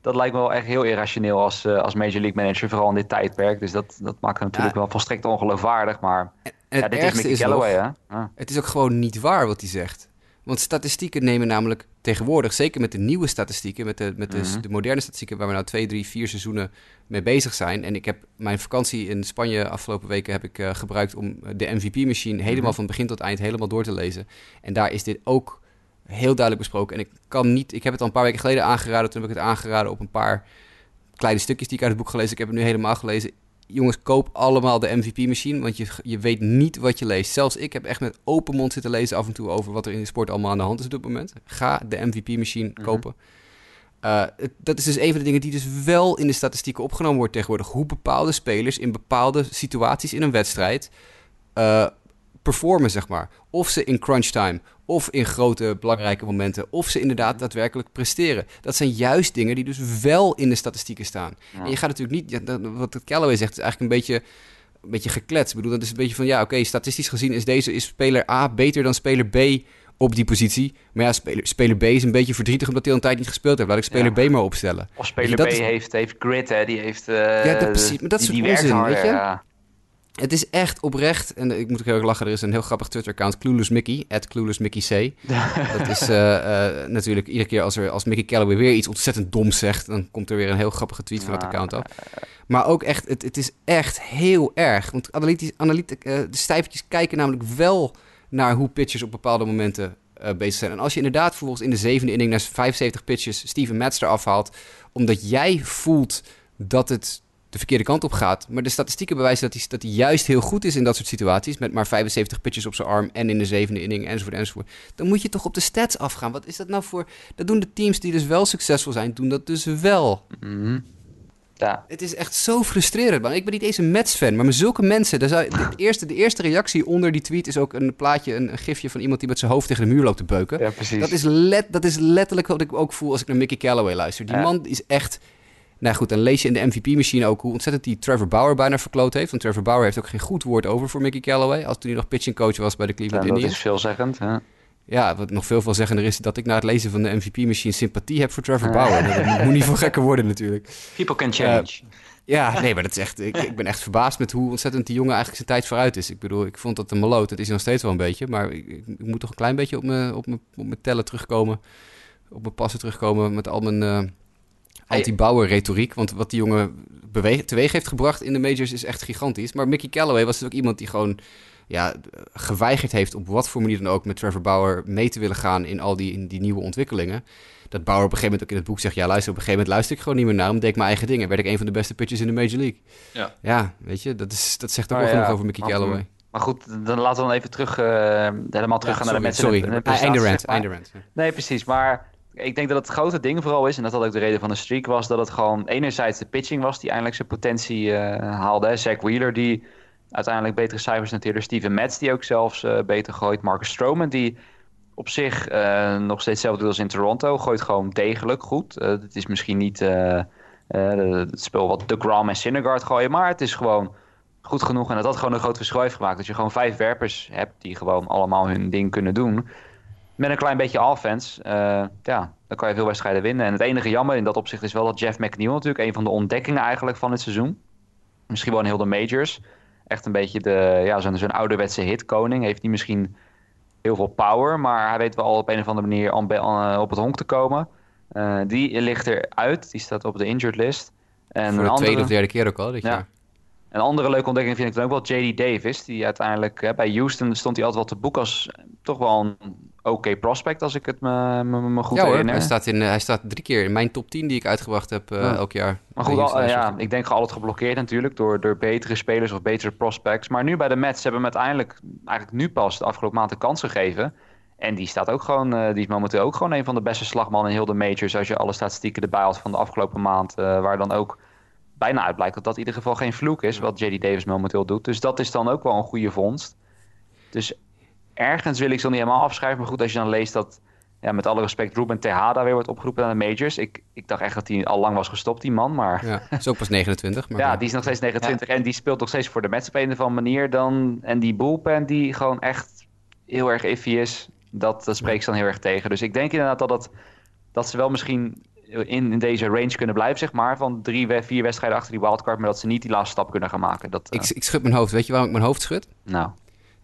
Dat lijkt me wel echt heel irrationeel als, uh, als Major League Manager, vooral in dit tijdperk. Dus dat, dat maakt het natuurlijk wel volstrekt ongeloofwaardig, maar en, ja, dit is Mickey Galloway, hè? Het is ook gewoon niet waar wat hij zegt. Want statistieken nemen namelijk tegenwoordig, zeker met de nieuwe statistieken, met de, met de, mhm. de, moderne statistieken waar we nou twee, drie, vier seizoenen mee bezig zijn. En ik heb mijn vakantie in Spanje afgelopen weken heb ik uh, gebruikt om de MVP-machine helemaal mhm. van begin tot eind helemaal door te lezen. En daar is dit ook heel duidelijk besproken. En ik kan niet, ik heb het al een paar weken geleden aangeraden, toen heb ik het aangeraden op een paar kleine stukjes die ik uit het boek gelezen. Ik heb het nu helemaal gelezen jongens, koop allemaal de MVP-machine, want je, je weet niet wat je leest. Zelfs ik heb echt met open mond zitten lezen af en toe over wat er in de sport allemaal aan de hand is op dit moment. Ga de MVP-machine mhm. kopen. Uh, dat is dus een van de dingen die dus wel in de statistieken opgenomen wordt tegenwoordig. Hoe bepaalde spelers in bepaalde situaties in een wedstrijd uh, performen, zeg maar. Of ze in crunch time, of in grote belangrijke momenten, of ze inderdaad daadwerkelijk presteren. Dat zijn juist dingen die dus wel in de statistieken staan. En je gaat natuurlijk niet, wat Callaway zegt, is eigenlijk een beetje, een beetje gekletst. Ik bedoel, dat is een beetje van, ja, oké, statistisch gezien is deze is speler A beter dan speler B op die positie. Maar ja, speler, speler B is een beetje verdrietig omdat hij al een tijd niet gespeeld heeft. Laat ik speler B maar opstellen. Of speler B heeft, heeft grit, hè? Die heeft... Uh, ja, dat, precies. Maar dat is onzin, weet je? Ja. Het is echt oprecht, en ik moet ook heel erg lachen, er is een heel grappig Twitter-account, Clueless Mickey, at Clueless Mickey C. dat is uh, uh, natuurlijk iedere keer als, er, als Mickey Calloway weer iets ontzettend doms zegt, dan komt er weer een heel grappige tweet van het account af. Maar ook echt, het, het is echt heel erg, want analytiek, uh, de stijfjes kijken namelijk wel naar hoe pitchers op bepaalde momenten bezig zijn. En als je inderdaad vervolgens in de zevende inning naar 75 pitches Steven Matz afhaalt, omdat jij voelt dat het de verkeerde kant op gaat. Maar de statistieken bewijzen dat hij, dat hij juist heel goed is in dat soort situaties. Met maar 75 pitches op zijn arm en in de zevende inning enzovoort enzovoort. Dan moet je toch op de stats afgaan. Wat is dat nou voor... Dat doen de teams die dus wel succesvol zijn, doen dat dus wel. Mhm. Ja. Het is echt zo frustrerend. Man. Ik ben niet eens een Mets-fan, maar met zulke mensen... de, eerste, de eerste reactie onder die tweet is ook een plaatje, een, gifje van iemand die met zijn hoofd tegen de muur loopt te beuken. Ja, precies. Dat is, let, dat is letterlijk wat ik ook voel als ik naar Mickey Callaway luister. Die man is echt nou goed, dan lees je in de MVP-machine ook hoe ontzettend die Trevor Bauer bijna verkloot heeft. Want Trevor Bauer heeft ook geen goed woord over voor Mickey Callaway. Als toen hij nog pitching coach was bij de Cleveland ja, Indians. dat is veelzeggend, hè? Ja, wat nog veel veelzeggender is dat ik na het lezen van de MVP-machine sympathie heb voor Trevor Bauer. Dat moet niet voor gekker worden natuurlijk. People can change. Uh, ja, nee, maar dat is echt, ik, ik, ben echt verbaasd met hoe ontzettend die jongen eigenlijk zijn tijd vooruit is. Ik bedoel, ik vond dat een maloot. Dat is nog steeds wel een beetje. Maar ik, ik, moet toch een klein beetje op mijn, op mijn, op mijn tellen terugkomen. Op mijn passen terugkomen met al mijn... Uh, anti-Bauer retoriek. Want wat die jongen beweeg, teweeg heeft gebracht in de majors is echt gigantisch. Maar Mickey Callaway was dus ook iemand die gewoon ja, geweigerd heeft op wat voor manier dan ook met Trevor Bauer mee te willen gaan in al die, in die nieuwe ontwikkelingen. Dat Bauer op een gegeven moment ook in het boek zegt: Ja, luister, op een gegeven moment luister ik gewoon niet meer naar hem, deed ik mijn eigen dingen. Werd ik een van de beste pitchers in de Major League. Ja, ja weet je, dat, is, dat zegt ook wel genoeg over Mickey Callaway. Maar goed, dan laten we dan even terug, uh, helemaal terug gaan naar de mensen. Sorry, einde rant, einde rant. Nee, precies. Maar ik denk dat het grote ding vooral is, en dat dat ook de reden van de streak was, dat het gewoon enerzijds de pitching was die eindelijk zijn potentie uh, haalde. Zach Wheeler die uiteindelijk betere cijfers noteerde. Steven Metz die ook zelfs uh, beter gooit. Marcus Stroman die op zich uh, nog steeds hetzelfde doet als in Toronto. Gooit gewoon degelijk goed. het is misschien niet het spel wat de Gram en Syndergaard gooien, maar het is gewoon goed genoeg. En dat dat gewoon een groot verschil heeft gemaakt. Dat je gewoon vijf werpers hebt die gewoon allemaal hun ding kunnen doen met een klein beetje offense, uh, ja, dan kan je veel wedstrijden winnen. En het enige jammer in dat opzicht is wel dat Jeff McNeil natuurlijk een van de ontdekkingen eigenlijk van het seizoen. Misschien wel in heel de majors. Echt een beetje de, ja, zo'n zo'n ouderwetse hitkoning. Heeft niet misschien heel veel power, maar hij weet wel op een of andere manier eh, op het honk te komen. Uh, die ligt eruit, die staat op de injured list. En Voor de andere... tweede of derde keer ook al dit ja. jaar. Een andere leuke ontdekking vind ik dan ook wel JD Davis. Die uiteindelijk hè, bij Houston stond hij altijd wel te boek als toch wel een oké prospect, als ik het me, me, me goed ja, herinner. Hij staat, in, hij staat drie keer in mijn top 10 die ik uitgebracht heb uh, elk jaar. Maar goed, al, ja, ik denk altijd geblokkeerd natuurlijk door, door betere spelers of betere prospects. Maar nu bij de Mets hebben we hem uiteindelijk, eigenlijk nu pas de afgelopen maand de kans gegeven. En die staat ook gewoon, uh, die is momenteel ook gewoon een van de beste slagmannen in heel de majors. Als je alle statistieken erbij had van de afgelopen maand. Waar dan ook bijna uit blijkt dat dat in ieder geval geen vloek is, wat JD Davis momenteel doet. Dus dat is dan ook wel een goede vondst. Dus ergens wil ik ze niet helemaal afschrijven. Maar goed, als je dan leest dat ja, met alle respect, Ruben Tejada weer wordt opgeroepen aan de majors. Ik, ik dacht echt dat hij al lang was gestopt, die man. Maar Ja, is ook pas 29. Maar (laughs) ja, die is nog steeds 29 en die speelt nog steeds voor de Mets op een of andere manier. Dan, en die bullpen die gewoon echt heel erg iffy is, dat, dat spreekt ze dan heel erg tegen. Dus ik denk inderdaad dat, dat, dat ze wel misschien in, in deze range kunnen blijven, zeg maar. Van drie, vier wedstrijden achter die wildcard, maar dat ze niet die laatste stap kunnen gaan maken. Dat, eh, ik, ik schud mijn hoofd. Weet je waarom ik mijn hoofd schud? nou,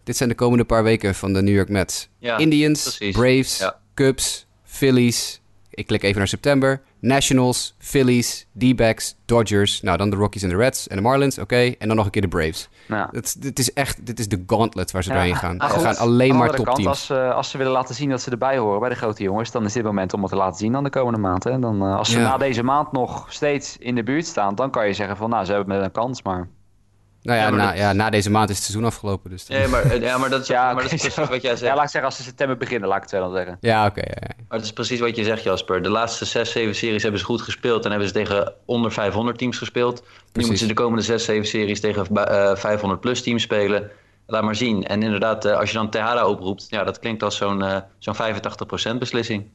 Dit zijn de komende paar weken van de New York Mets. Ja, Indians, precies. Braves, Ja. Cubs, Phillies. Ik klik even naar september. Nationals, Phillies, D-backs, Dodgers. Nou, dan de Rockies en de Reds en de Marlins. Oké, en dan nog een keer de Braves. nou. Het, dit is echt, dit is de gauntlet waar ze Ja. doorheen gaan. Maar Ze gaan alleen aan maar topteams. Als, eh, als ze willen laten zien dat ze erbij horen bij de grote jongens, dan is dit moment om het te laten zien dan de komende maand. Hè? Dan, eh, als ze Ja. na deze maand nog steeds in de buurt staan, dan kan je zeggen van nou, ze hebben met een kans, maar... Nou ja, Ja, na, dat- ja, na deze maand is het seizoen afgelopen. Dus Nee, maar, eh, ja, maar dat is, Ja, maar dat oké, is (laughs) precies wat jij Ja, zegt. laat ik zeggen, als ze september beginnen, laat ik het dan zeggen. Ja, oké. ja, ja. Maar dat is precies wat je zegt, Jasper. De laatste zes, zeven series hebben ze goed gespeeld. En hebben ze tegen onder 500 teams gespeeld. Nu moeten ze de komende zes, zeven series tegen eh 500 plus teams spelen. Laat maar zien. En inderdaad, eh, als je dan Tejada oproept, ja, dat klinkt als zo'n zo'n 85% beslissing.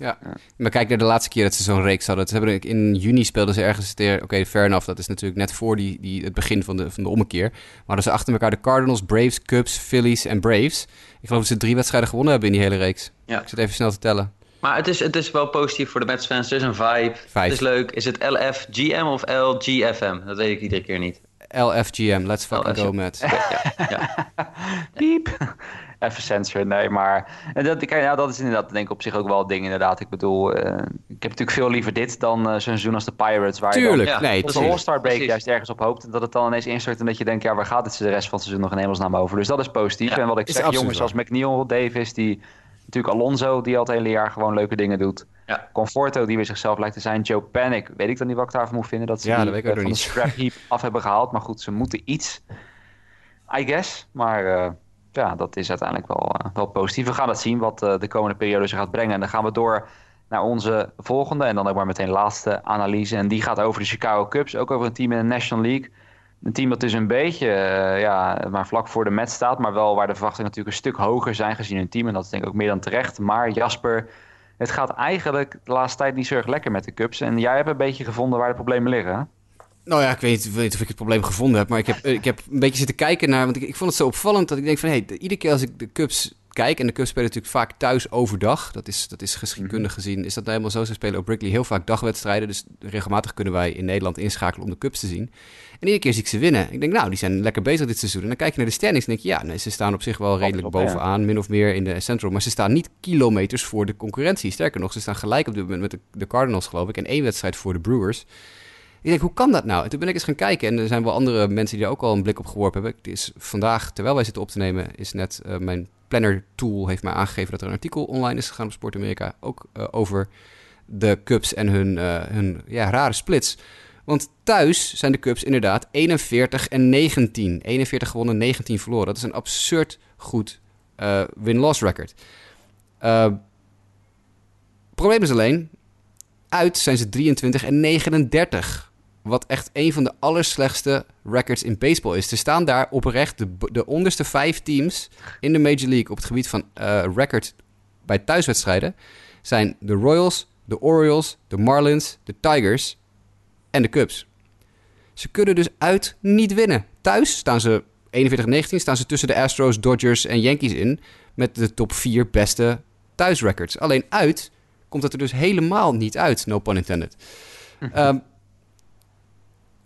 Ja, maar kijk naar de laatste keer dat ze zo'n reeks hadden. Ze hebben in juni speelden ze ergens weer. Oké, fair enough. Dat is natuurlijk net voor die, die, het begin van de, van de ommekeer. Maar hadden ze achter elkaar de Cardinals, Braves, Cubs, Phillies en Braves. Ik geloof dat ze drie wedstrijden gewonnen hebben in die hele reeks. Ja. Ik zit even snel te tellen. Maar het is, het is wel positief voor de Mets-fans. Er is een vibe. Vijf. Het is leuk. Is het LFGM of LGFM? Dat weet ik iedere keer niet. LFGM, let's fucking LFGM. go, Mets. (laughs) Piep. Even censoren, nee, maar... En dat, kijk, ja, dat is inderdaad denk ik op zich ook wel een ding, inderdaad. Ik bedoel, eh, ik heb natuurlijk veel liever dit dan eh, zo'n seizoen als de Pirates, waar je Ja, nee, dan op de. All-Star break Precies. juist ergens op hoopt en dat het dan ineens instort en dat je denkt, ja, waar gaat dit de rest van het seizoen nog in hemelsnaam over? Dus dat is positief. Ja, en wat ik zeg, jongens als McNeil, Davis, die... Natuurlijk Alonso, die al het hele jaar gewoon leuke dingen doet. Ja. Conforto, die weer zichzelf lijkt te zijn. Joe Panic, weet ik dan niet wat ik daarvan moet vinden. Dat ze Ja, die, dat weet ik ook nog van niet. de scrap heap af hebben gehaald. Maar goed, ze moeten iets. I guess. Maar eh, ja, dat is uiteindelijk wel, eh, wel positief. We gaan het zien wat eh, de komende periode zich gaat brengen. En dan gaan we door naar onze volgende. En dan ook maar meteen laatste analyse. En die gaat over de Chicago Cubs. Ook over een team in de National League. Een team dat dus een beetje eh, ja, maar vlak voor de Mets staat. Maar wel waar de verwachtingen natuurlijk een stuk hoger zijn gezien hun team. En dat is denk ik ook meer dan terecht. Maar Jasper, het gaat eigenlijk de laatste tijd niet zo erg lekker met de Cubs. En jij hebt een beetje gevonden waar de problemen liggen. Nou ja, ik weet, niet- weet of ik het probleem gevonden heb, maar ik heb, (laughs) ik heb een beetje zitten kijken naar, want ik, ik vond het zo opvallend dat ik denk van, hé, hey, iedere keer als ik de Cubs kijk, en de Cubs spelen natuurlijk vaak thuis overdag, dat is, dat is geschiedkundig gezien, is dat nou helemaal zo. Ze spelen op Wrigley heel vaak dagwedstrijden, dus regelmatig kunnen wij in Nederland inschakelen om de Cubs te zien. En iedere keer zie ik ze winnen. Ik denk, nou, die zijn lekker bezig dit seizoen. En dan kijk je naar de standings en denk je, ja, nee, ze staan op zich wel redelijk op, ja. bovenaan, min of meer in de Central, maar ze staan niet kilometers voor de concurrentie. Sterker nog, ze staan gelijk op dit moment met de, de Cardinals, geloof ik, en één wedstrijd voor de Brewers. Ik denk, hoe kan dat nou? En toen ben ik eens gaan kijken en er zijn wel andere mensen die daar ook al een blik op geworpen hebben. Het is vandaag, terwijl wij zitten op te nemen, is net eh, mijn planner tool heeft mij aangegeven dat er een artikel online is gegaan op Sport Amerika. Ook eh, over de Cubs en hun, eh, hun ja, rare splits. Want thuis zijn de Cubs inderdaad 41 en 19. 41 gewonnen, 19 verloren. Dat is een absurd goed win-loss record. Probleem is alleen, uit zijn ze 23 en 39. Wat echt een van de allerslechtste records in baseball is. Er staan daar oprecht de, de onderste vijf teams in de Major League op het gebied van eh record bij thuiswedstrijden. Zijn de Royals, de Orioles, de Marlins, de Tigers en de Cubs. Ze kunnen dus uit niet winnen. Thuis staan ze 41-19, staan ze tussen de Astros, Dodgers en Yankees in. Met de top 4 beste thuisrecords. Alleen uit komt het er dus helemaal niet uit, no pun intended. (laughs) Ehm,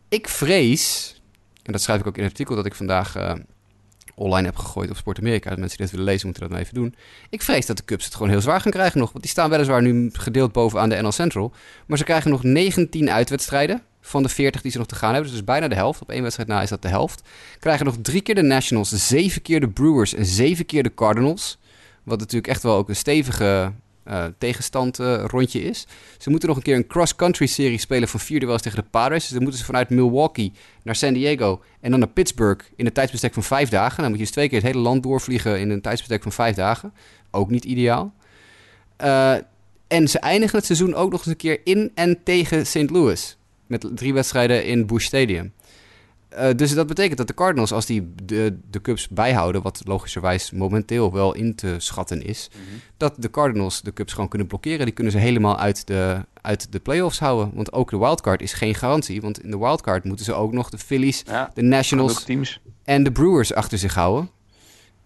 ik vrees, en dat schrijf ik ook in het artikel dat ik vandaag eh, online heb gegooid op Sport Amerika. Mensen die dat willen lezen moeten dat maar even doen. Ik vrees dat de Cubs het gewoon heel zwaar gaan krijgen nog. Want die staan weliswaar nu gedeeld bovenaan de NL Central. Maar ze krijgen nog 19 uitwedstrijden van de 40 die ze nog te gaan hebben. Dus bijna de helft. Op één wedstrijd na is dat de helft. Krijgen nog drie keer de Nationals, zeven keer de Brewers en zeven keer de Cardinals. Wat natuurlijk echt wel ook een stevige eh, tegenstand eh, rondje is. Ze moeten nog een keer een cross-country serie spelen van vier duels tegen de Padres. Dus dan moeten ze vanuit Milwaukee naar San Diego en dan naar Pittsburgh in een tijdsbestek van vijf dagen. Dan moet je dus twee keer het hele land doorvliegen in een tijdsbestek van vijf dagen. Ook niet ideaal. Eh, en ze eindigen het seizoen ook nog eens een keer in en tegen St. Louis. Met drie wedstrijden in Busch Stadium. Uh, dus dat betekent dat de Cardinals, als die de, de Cubs bijhouden, wat logischerwijs momenteel wel in te schatten is, mm -hmm. dat de Cardinals de Cubs gewoon kunnen blokkeren. Die kunnen ze helemaal uit de, uit de playoffs houden. Want ook de wildcard is geen garantie. Want in de wildcard moeten ze ook nog de Phillies, ja, de Nationals en de Brewers achter zich houden.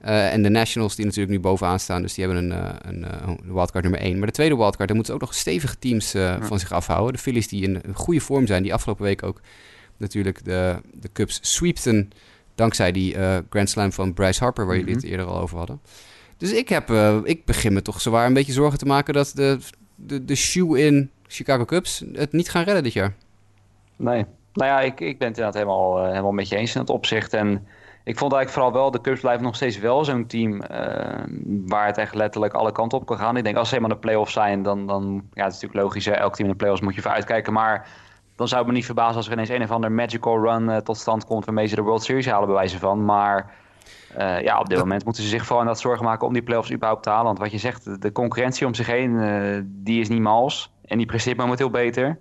Uh, en de Nationals die natuurlijk nu bovenaan staan, dus die hebben een, uh, een, een wildcard nummer 1. Maar de tweede wildcard, daar moeten ze ook nog stevige teams uh, ja. van zich afhouden. De Phillies die in een goede vorm zijn, die afgelopen week ook natuurlijk de, de Cubs sweepten. Dankzij die Grand Slam van Bryce Harper, waar mm -hmm. jullie het eerder al over hadden. Dus ik, heb, ik begin me toch zowaar een beetje zorgen te maken dat de, de, de shoe-in Chicago Cubs het niet gaan redden dit jaar. Nee, nou ja, ik, ik ben het inderdaad helemaal, helemaal met je eens in het opzicht. En ik vond eigenlijk vooral wel, de Cubs blijven nog steeds wel zo'n team uh, waar het echt letterlijk alle kanten op kan gaan. Ik denk als ze helemaal de playoffs zijn, dan, dan ja, het is natuurlijk logisch, hè? elk team in de playoffs moet je voor uitkijken. Maar dan zou het me niet verbazen als er ineens een of ander magical run uh, tot stand komt waarmee ze de World Series halen, bij wijze van. Maar uh, ja, op dit moment moeten ze zich vooral dat zorgen maken om die playoffs überhaupt te halen. Want wat je zegt, de concurrentie om zich heen, die is niet mals. En die presteert momenteel beter.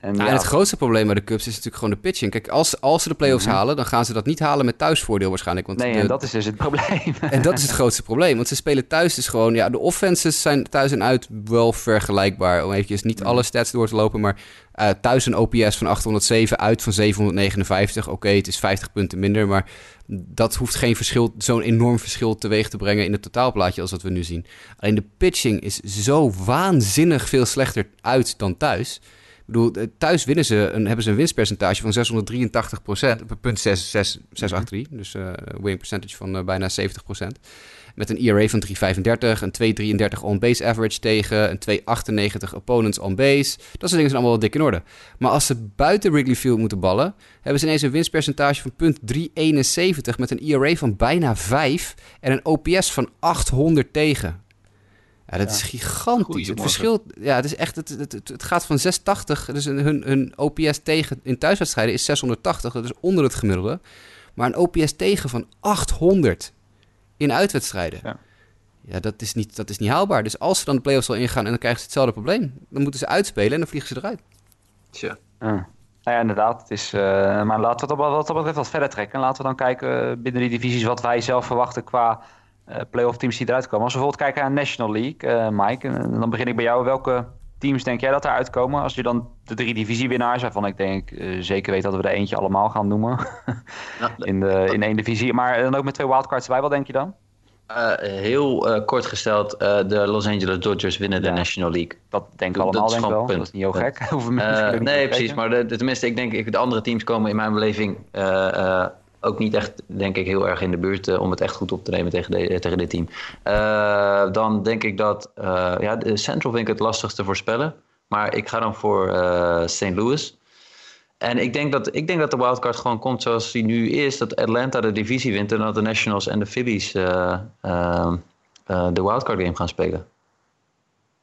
En, nou, ja, en het grootste probleem bij de Cubs is natuurlijk gewoon de pitching. Kijk, als, als ze de playoffs mm -hmm. halen, dan gaan ze dat niet halen met thuisvoordeel waarschijnlijk. Want nee, de, en dat is dus het probleem. (laughs) en dat is het grootste probleem. Want ze spelen thuis dus gewoon... Ja, de offenses zijn thuis en uit wel vergelijkbaar. Om eventjes niet mm -hmm. alle stats door te lopen, maar... Uh, thuis een OPS van 807, uit van 759. Oké, okay, het is 50 punten minder, maar dat hoeft geen verschil, zo'n enorm verschil teweeg te brengen in het totaalplaatje als wat we nu zien. Alleen de pitching is zo waanzinnig veel slechter uit dan thuis. Bedoel, thuis winnen ze een, hebben ze een winstpercentage van 683 procent, punt 683, dus uh, winning percentage van uh, bijna 70 procent. Met een ERA van 3,35, een 2,33 on-base average tegen, een 2,98 opponents on-base. Dat soort dingen zijn allemaal wel dik in orde. Maar als ze buiten Wrigley Field moeten ballen, hebben ze ineens een winstpercentage van punt 3,71 met een ERA van bijna 5 en een OPS van 800 tegen. Ja, dat ja. is gigantisch. Het verschil, ja, het is echt, het, het, het, het gaat van 680, dus hun, hun OPS tegen in thuiswedstrijden is 680, dat is onder het gemiddelde. Maar een OPS tegen van 800 in uitwedstrijden. Ja. Ja, dat is, niet, dat is niet haalbaar. Dus als ze dan de playoffs al ingaan en dan krijgen ze hetzelfde probleem, dan moeten ze uitspelen en dan vliegen ze eruit. Tja. Ja. Nou ja, inderdaad. Het is, uh, maar laten we het wat dat betreft wat verder trekken. En laten we dan kijken binnen die divisies wat wij zelf verwachten qua uh, playoff teams die eruit komen. Als we bijvoorbeeld kijken naar National League, uh, Mike, en dan begin ik bij jou. Welke teams denk jij dat eruit komen? Als je dan de drie divisiewinnaars, waarvan ik denk uh, zeker weet dat we er eentje allemaal gaan noemen (laughs) in, de, in één divisie. Maar dan ook met twee wildcards erbij, wat denk je dan? Uh, heel uh, kort gesteld, de Los Angeles Dodgers winnen ja. de National League. Dat denken we allemaal, denk ik wel. Dat is niet heel gek. (laughs) nee, precies. Maar de, de, tenminste, ik denk, de andere teams komen in mijn beleving ook niet echt, denk ik, heel erg in de buurt uh, om het echt goed op te nemen tegen, de, tegen dit team. Uh, dan denk ik dat, ja, de Central vind ik het lastigste voorspellen. Maar ik ga dan voor St. Louis. En ik denk, dat, ik denk dat de wildcard gewoon komt zoals die nu is. Dat Atlanta de divisie wint en dat de Nationals en de Phillies de wildcard game gaan spelen.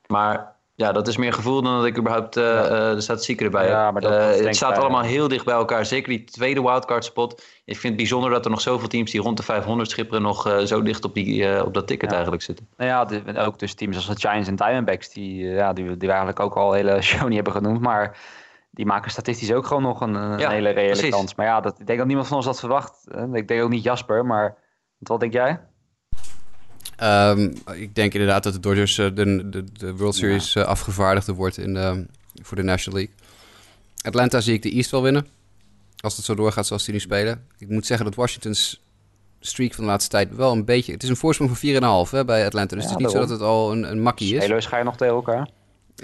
Maar ja, dat is meer gevoel dan dat ik überhaupt uh, ja. de statistieken erbij ja, heb. Uh, het staat allemaal heel dicht bij elkaar. Zeker die tweede wildcard spot. Ik vind het bijzonder dat er nog zoveel teams die rond de 500 schipperen... nog zo dicht op, die, op dat ticket eigenlijk zitten. Nou ja, ook dus teams als de Giants en Diamondbacks... die, ja, die, die we eigenlijk ook al hele (laughs) show niet hebben genoemd. Maar die maken statistisch ook gewoon nog een, hele reële precies. kans. Maar ja, dat, ik denk dat niemand van ons dat verwacht. Ik denk ook niet Jasper, maar wat denk jij? Um, ik denk inderdaad dat de Dodgers uh, de, de, de, World Series ja. uh, afgevaardigde wordt in de, voor de National League. Atlanta zie ik de East wel winnen. Als het zo doorgaat zoals die nu spelen. Ik moet zeggen dat Washington's streak van de laatste tijd wel een beetje... Het is een voorsprong van 4,5 bij Atlanta. Dus ja, het is niet zo dat het al een, een makkie is. Spelers ga je nog tegen elkaar.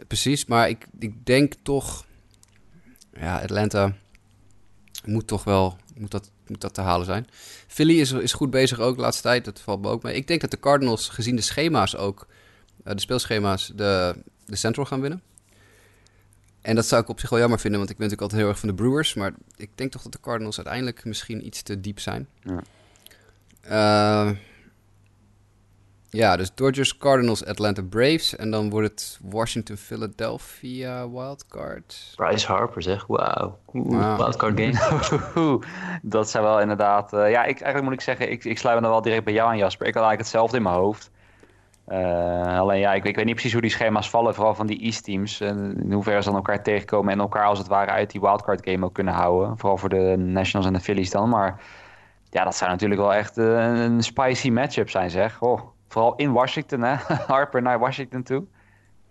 Precies, maar ik, ik denk toch... Ja, Atlanta moet toch wel moet dat, moet dat te halen zijn. Philly is, is goed bezig ook de laatste tijd. Dat valt me ook mee. Ik denk dat de Cardinals, gezien de schema's ook, uh, de speelschema's, de, de Central gaan winnen. En dat zou ik op zich wel jammer vinden, want ik ben natuurlijk altijd heel erg van de Brewers. Maar ik denk toch dat de Cardinals uiteindelijk misschien iets te diep zijn. Ja. Uh, ja, dus Dodgers, Cardinals, Atlanta Braves. En dan wordt het Washington, Philadelphia wildcard. Bryce Harper zeg, wauw. Wow. Wildcard game. (laughs) dat zijn wel inderdaad... Uh, ja, ik, eigenlijk moet ik zeggen, ik, ik sluit me dan wel direct bij jou aan Jasper. Ik had eigenlijk hetzelfde in mijn hoofd. Uh, alleen ja, ik, ik, weet niet precies hoe die schema's vallen, vooral van die East teams. in hoeverre ze dan elkaar tegenkomen en elkaar als het ware uit die wildcard game ook kunnen houden. Vooral voor de Nationals en de Phillies dan. Maar ja, dat zou natuurlijk wel echt een spicy matchup zijn zeg. Oh, vooral in Washington hè, (laughs) Harper naar Washington toe.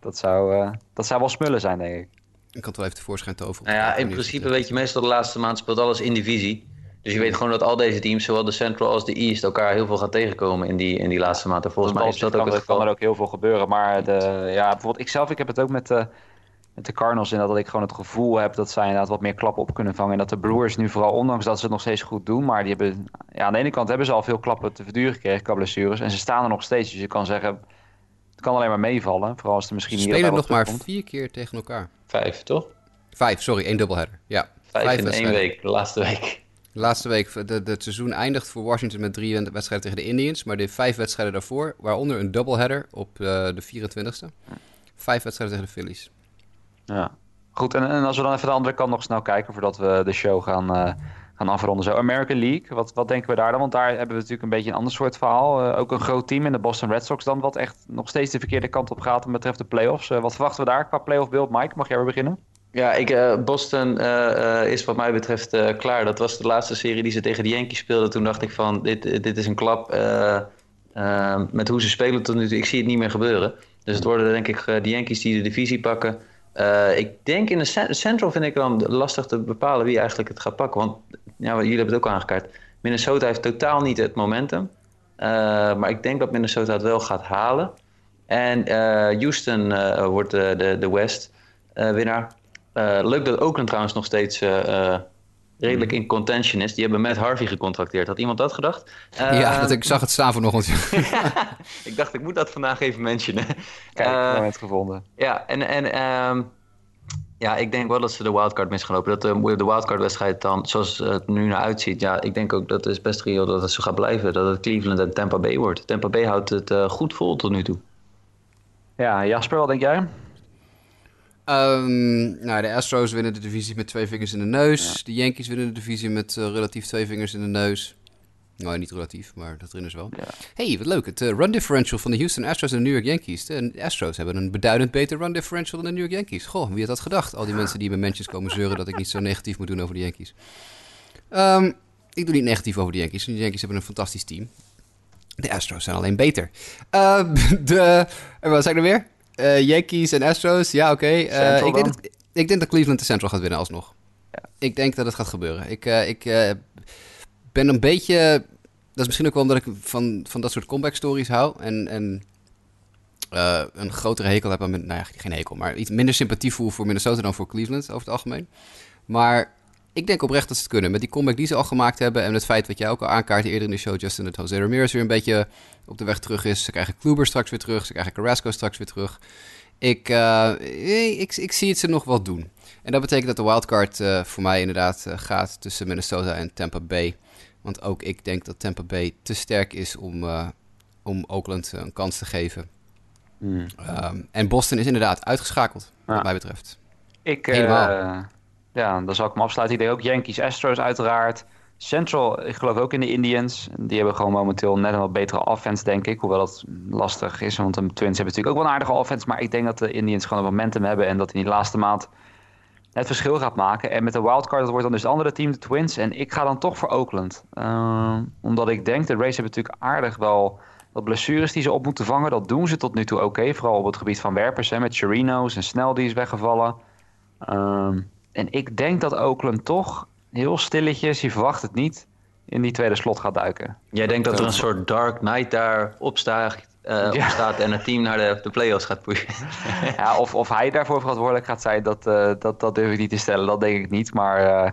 Dat zou, uh, dat zou wel smullen zijn denk ik. Ik kan het wel even tevoorschijn toveren. Nou ja, in principe weet je meestal de laatste maand speelt alles in divisie. Dus je weet gewoon dat al deze teams, zowel de Central als de East, elkaar heel veel gaan tegenkomen in die, in die laatste maanden. Volgens mij is dat ook het geval. kan er ook heel veel gebeuren. Maar de, ja, bijvoorbeeld ik zelf, ik heb het ook met de, met de Cardinals inderdaad, dat ik gewoon het gevoel heb dat zij inderdaad wat meer klappen op kunnen vangen. En dat de Brewers nu vooral, ondanks dat ze het nog steeds goed doen, maar die hebben, ja, aan de ene kant hebben ze al veel klappen te verduren gekregen qua blessures. En ze staan er nog steeds, dus je kan zeggen, het kan alleen maar meevallen. Vooral als er misschien niet spelen nog maar vier keer tegen elkaar. Vijf, toch? Vijf, sorry, één dubbelheader. Ja. Vijf, Vijf in één week, de laatste week. De laatste week, de, het seizoen eindigt voor Washington met drie wedstrijden tegen de Indians. Maar de vijf wedstrijden daarvoor, waaronder een doubleheader op uh, de 24e. Vijf wedstrijden tegen de Phillies. Ja, goed. En, en, als we dan even de andere kant nog snel kijken voordat we de show gaan, uh, gaan afronden. Zo, American League, wat, wat denken we daar dan? Want daar hebben we natuurlijk een beetje een ander soort verhaal. Uh, ook een groot team in de Boston Red Sox dan, wat echt nog steeds de verkeerde kant op gaat wat betreft de playoffs. wat verwachten we daar qua playoff beeld? Mike, mag jij weer beginnen? Ja, ik, uh, Boston uh, is wat mij betreft uh, klaar. Dat was de laatste serie die ze tegen de Yankees speelden. Toen dacht ik van, dit, dit is een klap met hoe ze spelen tot nu toe. Ik zie het niet meer gebeuren. Dus het worden denk ik de Yankees die de divisie pakken. Ik denk in de Central vind ik dan lastig te bepalen wie eigenlijk het gaat pakken. Want ja, jullie hebben het ook aangekaart. Minnesota heeft totaal niet het momentum. maar ik denk dat Minnesota het wel gaat halen. En Houston wordt de, de, de West winnaar. Leuk dat Oakland trouwens nog steeds redelijk mhm. in contention is. Die hebben met Harvey gecontracteerd. Had iemand dat gedacht? ja, dat, ik zag het staan vanochtend. (laughs) ik dacht, ik moet dat vandaag even mentionen. Kijk, uh, het gevonden. Ja, en, en um, ja, ik denk wel dat ze de wildcard mis gaan lopen. Dat de, de wildcard-wedstrijd dan, zoals het nu naar uitziet... ja, ik denk ook dat het is best reëel dat het zo gaat blijven. Dat het Cleveland en Tampa Bay wordt. Tampa Bay houdt het goed vol tot nu toe. Ja, Jasper, wat denk jij? Um, nou, de Astros winnen de divisie met twee vingers in de neus. De Yankees winnen de divisie met uh, relatief twee vingers in de neus. Nou, niet relatief, maar dat erin is wel. Ja. hey, wat leuk. Het uh, run differential van de Houston Astros en de New York Yankees. De Astros hebben een beduidend beter run differential dan de New York Yankees. Goh, wie had dat gedacht? Al die mensen die bij mentions komen zeuren dat ik niet zo negatief moet doen over de Yankees. Um, ik doe niet negatief over de Yankees. De Yankees hebben een fantastisch team. De Astros zijn alleen beter. Uh, (laughs) de, wat zei ik nou weer? Uh, Yankees en Astros, ja, oké. Okay. Uh, ik, denk dat, ik denk dat Cleveland de Central gaat winnen alsnog. Ja. Ik denk dat het gaat gebeuren. Ik, uh, ik ben een beetje... Dat is misschien ook wel omdat ik van, van dat soort comeback stories hou. En, en een grotere hekel heb aan... Nou ja, geen hekel, maar iets minder sympathie voel voor Minnesota dan voor Cleveland over het algemeen. Maar ik denk oprecht dat ze het kunnen. Met die comeback die ze al gemaakt hebben en het feit wat jij ook al aankaartte eerder in de show, Justin, dat Jose Ramirez weer een beetje op de weg terug is. Ze krijgen Kluber straks weer terug, ze krijgen Carrasco straks weer terug. Ik, uh, ik, ik, zie het ze nog wel doen. En dat betekent dat de wildcard uh, voor mij inderdaad uh, gaat tussen Minnesota en Tampa Bay. Want ook ik denk dat Tampa Bay te sterk is om, om Oakland een kans te geven. Mm. Um, en Boston is inderdaad uitgeschakeld, ja. wat mij betreft. Ik, Helemaal ja, dan zal ik hem afsluiten. Ik denk ook Yankees, Astros uiteraard. Central, ik geloof ook in de Indians. Die hebben gewoon momenteel net een wat betere offense, denk ik. Hoewel dat lastig is, want de Twins hebben natuurlijk ook wel een aardige offense. Maar ik denk dat de Indians gewoon een momentum hebben en dat in die laatste maand het verschil gaat maken. En met de wildcard, dat wordt dan dus het andere team, de Twins. En ik ga dan toch voor Oakland. Uh, omdat ik denk, de Rays hebben natuurlijk aardig wel wat blessures die ze op moeten vangen. Dat doen ze tot nu toe oké. Vooral op het gebied van werpers, hè, met Chirinos en Snell die is weggevallen. Uh, en ik denk dat Oakland toch heel stilletjes, je verwacht het niet, in die tweede slot gaat duiken. Jij denkt dat er een soort Dark Knight daar opstaat, uh, ja. en het team naar de, de playoffs gaat pushen. (laughs) ja, of, of hij daarvoor verantwoordelijk gaat zijn, dat, uh, dat, dat durf ik niet te stellen. Dat denk ik niet. Maar uh,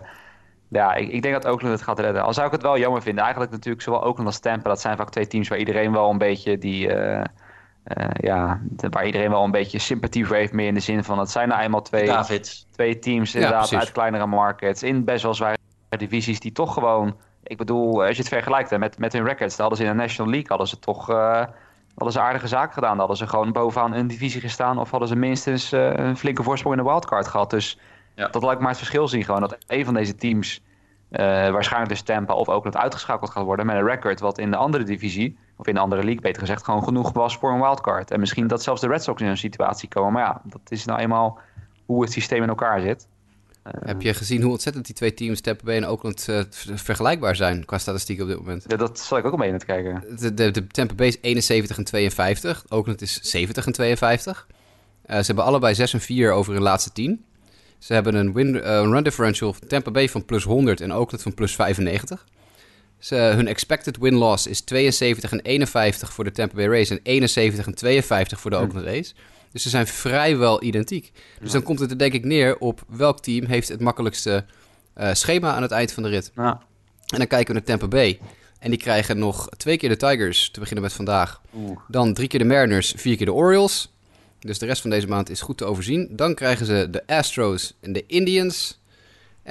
ja, ik, ik, denk dat Oakland het gaat redden. Al zou ik het wel jammer vinden. Eigenlijk natuurlijk zowel Oakland als Tampa, dat zijn vaak twee teams waar iedereen wel een beetje die uh, ja, waar iedereen wel een beetje sympathie voor heeft. Meer in de zin van, het zijn nou eenmaal twee, twee teams inderdaad uit kleinere markets. In best wel zware divisies die toch gewoon... Ik bedoel, als je het vergelijkt hè, met, met hun records. hadden ze in de National League hadden ze toch uh, hadden ze aardige zaken gedaan. Dan hadden ze gewoon bovenaan een divisie gestaan. Of hadden ze minstens uh, een flinke voorsprong in de wildcard gehad. Dus ja. dat laat ik maar het verschil zien. Gewoon dat een van deze teams... waarschijnlijk dus Tampa of Oakland uitgeschakeld gaat worden met een record wat in de andere divisie of in een andere league beter gezegd, gewoon genoeg was voor een wildcard. En misschien dat zelfs de Red Sox in een situatie komen. Maar ja, dat is nou eenmaal hoe het systeem in elkaar zit. Heb je gezien hoe ontzettend die twee teams, Tampa Bay en Oakland, uh, vergelijkbaar zijn qua statistiek op dit moment? Ja, dat zal ik ook al mee te kijken. De, de, de, Tampa Bay is 71 en 52, Oakland is 70 en 52. Uh, ze hebben allebei 6 en 4 over hun laatste 10. Ze hebben een, win, uh, run differential Tampa Bay van plus 100 en Oakland van plus 95. Ze, hun expected win-loss is 72 en 51 voor de Tampa Bay Rays en 71 en 52 voor de hm. Oakland Rays. Dus ze zijn vrijwel identiek. Dus dan komt het er denk ik neer op welk team heeft het makkelijkste uh, schema aan het eind van de rit. Ja. En dan kijken we naar Tampa Bay. En die krijgen nog twee keer de Tigers, te beginnen met vandaag. Dan drie keer de Mariners, vier keer de Orioles. Dus de rest van deze maand is goed te overzien. Dan krijgen ze de Astros en de Indians.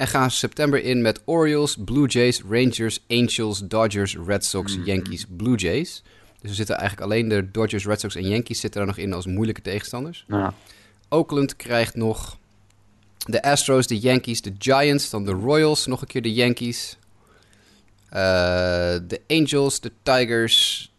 En gaan september in met Orioles, Blue Jays, Rangers, Angels, Dodgers, Red Sox, mm. Yankees, Blue Jays. Dus er zitten eigenlijk alleen de Dodgers, Red Sox en Yankees zitten er nog in als moeilijke tegenstanders. Ja. Oakland krijgt nog de Astros, de Yankees, de Giants, dan de Royals, nog een keer de Yankees. Uh, de Angels, de Tigers,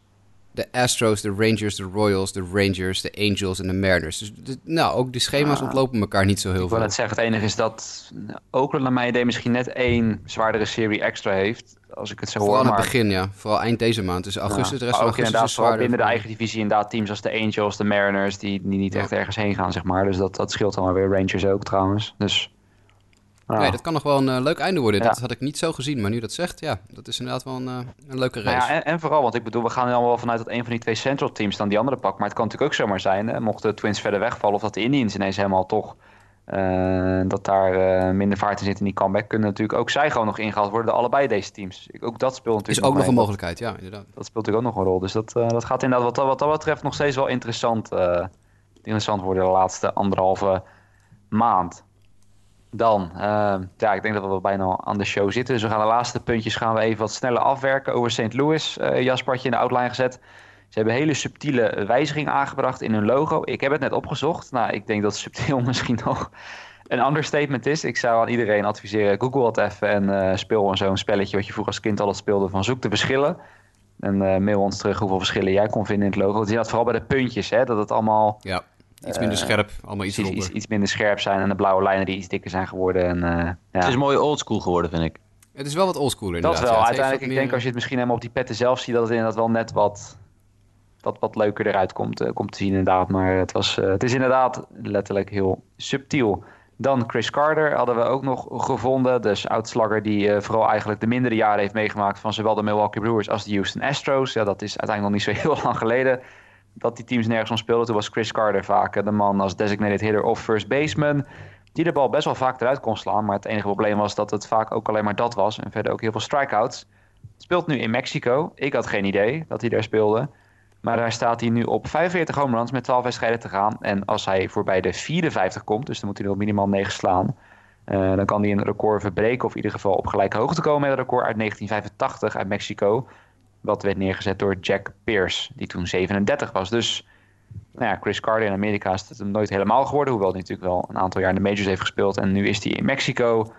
de Astros, de Rangers, de Royals, de Rangers, de Angels en de Mariners. Dus nou, ook die schema's ah. ontlopen elkaar niet zo heel veel. Ik wil net zeggen, het enige is dat Oakland naar mijn idee misschien net één zwaardere serie extra heeft. Als ik het zo Vooral hoor. aan het begin, ja. Vooral eind deze maand. Dus augustus, de rest van augustus inderdaad, vooral binnen de eigen divisie inderdaad teams als de Angels, de Mariners, die, die niet echt ergens heen gaan, zeg maar. Dus dat, dat scheelt dan weer. Rangers ook trouwens. Dus Nee, dat kan nog wel een uh, leuk einde worden. Dat had ik niet zo gezien, maar nu dat zegt, ja, dat is inderdaad wel een, uh, een leuke race. Nou ja, en, en, vooral, want ik bedoel, we gaan allemaal wel vanuit dat een van die twee Central teams dan die andere pak. Maar het kan natuurlijk ook zomaar zijn, hè, mochten de Twins verder wegvallen of dat de Indians ineens helemaal toch, uh, dat daar minder vaart in zit in die comeback, kunnen natuurlijk ook zij gewoon nog ingehaald worden door allebei deze teams. Ook dat speelt natuurlijk Is ook nog een mogelijkheid, ja, inderdaad. Dat speelt natuurlijk ook nog een rol. Dus dat, dat gaat inderdaad wat, wat dat betreft nog steeds wel interessant, interessant worden de laatste anderhalve maand. Dan, uh, ja, ik denk dat we bijna aan de show zitten. Dus we gaan de laatste puntjes gaan we even wat sneller afwerken over St. Louis. Uh, Jaspertje in de outline gezet. Ze hebben hele subtiele wijzigingen aangebracht in hun logo. Ik heb het net opgezocht. Nou, ik denk dat subtiel (laughs) misschien nog een understatement is. Ik zou aan iedereen adviseren, google het even en uh, speel zo'n spelletje wat je vroeger als kind altijd speelde van zoek de verschillen. En mail ons terug hoeveel verschillen jij kon vinden in het logo. Het is vooral bij de puntjes, hè, dat het allemaal... Ja Iets minder eh, scherp, allemaal iets iets, iets, minder scherp zijn en de blauwe lijnen die iets dikker zijn geworden. En, uh, ja. Het is mooi oldschool geworden, vind ik. Het is wel wat oldschooler Dat wel. Uiteindelijk, ik denk als je het misschien helemaal op die petten zelf ziet, dat het inderdaad wel net wat, dat wat leuker eruit komt, uh, komt te zien inderdaad. Maar het, was, uh, het is inderdaad letterlijk heel subtiel. Dan Chris Carter hadden we ook nog gevonden. Dus oudslagger die uh, vooral eigenlijk de mindere jaren heeft meegemaakt van zowel de Milwaukee Brewers als de Houston Astros. Ja, dat is uiteindelijk nog niet zo heel (laughs) lang geleden dat die teams nergens om speelden. Toen was Chris Carter vaak de man als designated hitter of first baseman. Die de bal best wel vaak eruit kon slaan. Maar het enige probleem was dat het vaak ook alleen maar dat was. En verder ook heel veel strikeouts. Speelt nu in Mexico. Ik had geen idee dat hij daar speelde. Maar daar staat hij nu op 45 home runs met 12 wedstrijden te gaan. En als hij voorbij de 54 komt, dus dan moet hij nog minimaal 9 slaan. Uh, dan kan hij een record verbreken of in ieder geval op gelijke hoogte komen met een record uit 1985 uit Mexico. Wat werd neergezet door Jack Pierce, die toen 37 was. Dus nou ja, Chris Carter in Amerika is het hem nooit helemaal geworden. Hoewel hij natuurlijk wel een aantal jaar in de majors heeft gespeeld. En nu is hij in Mexico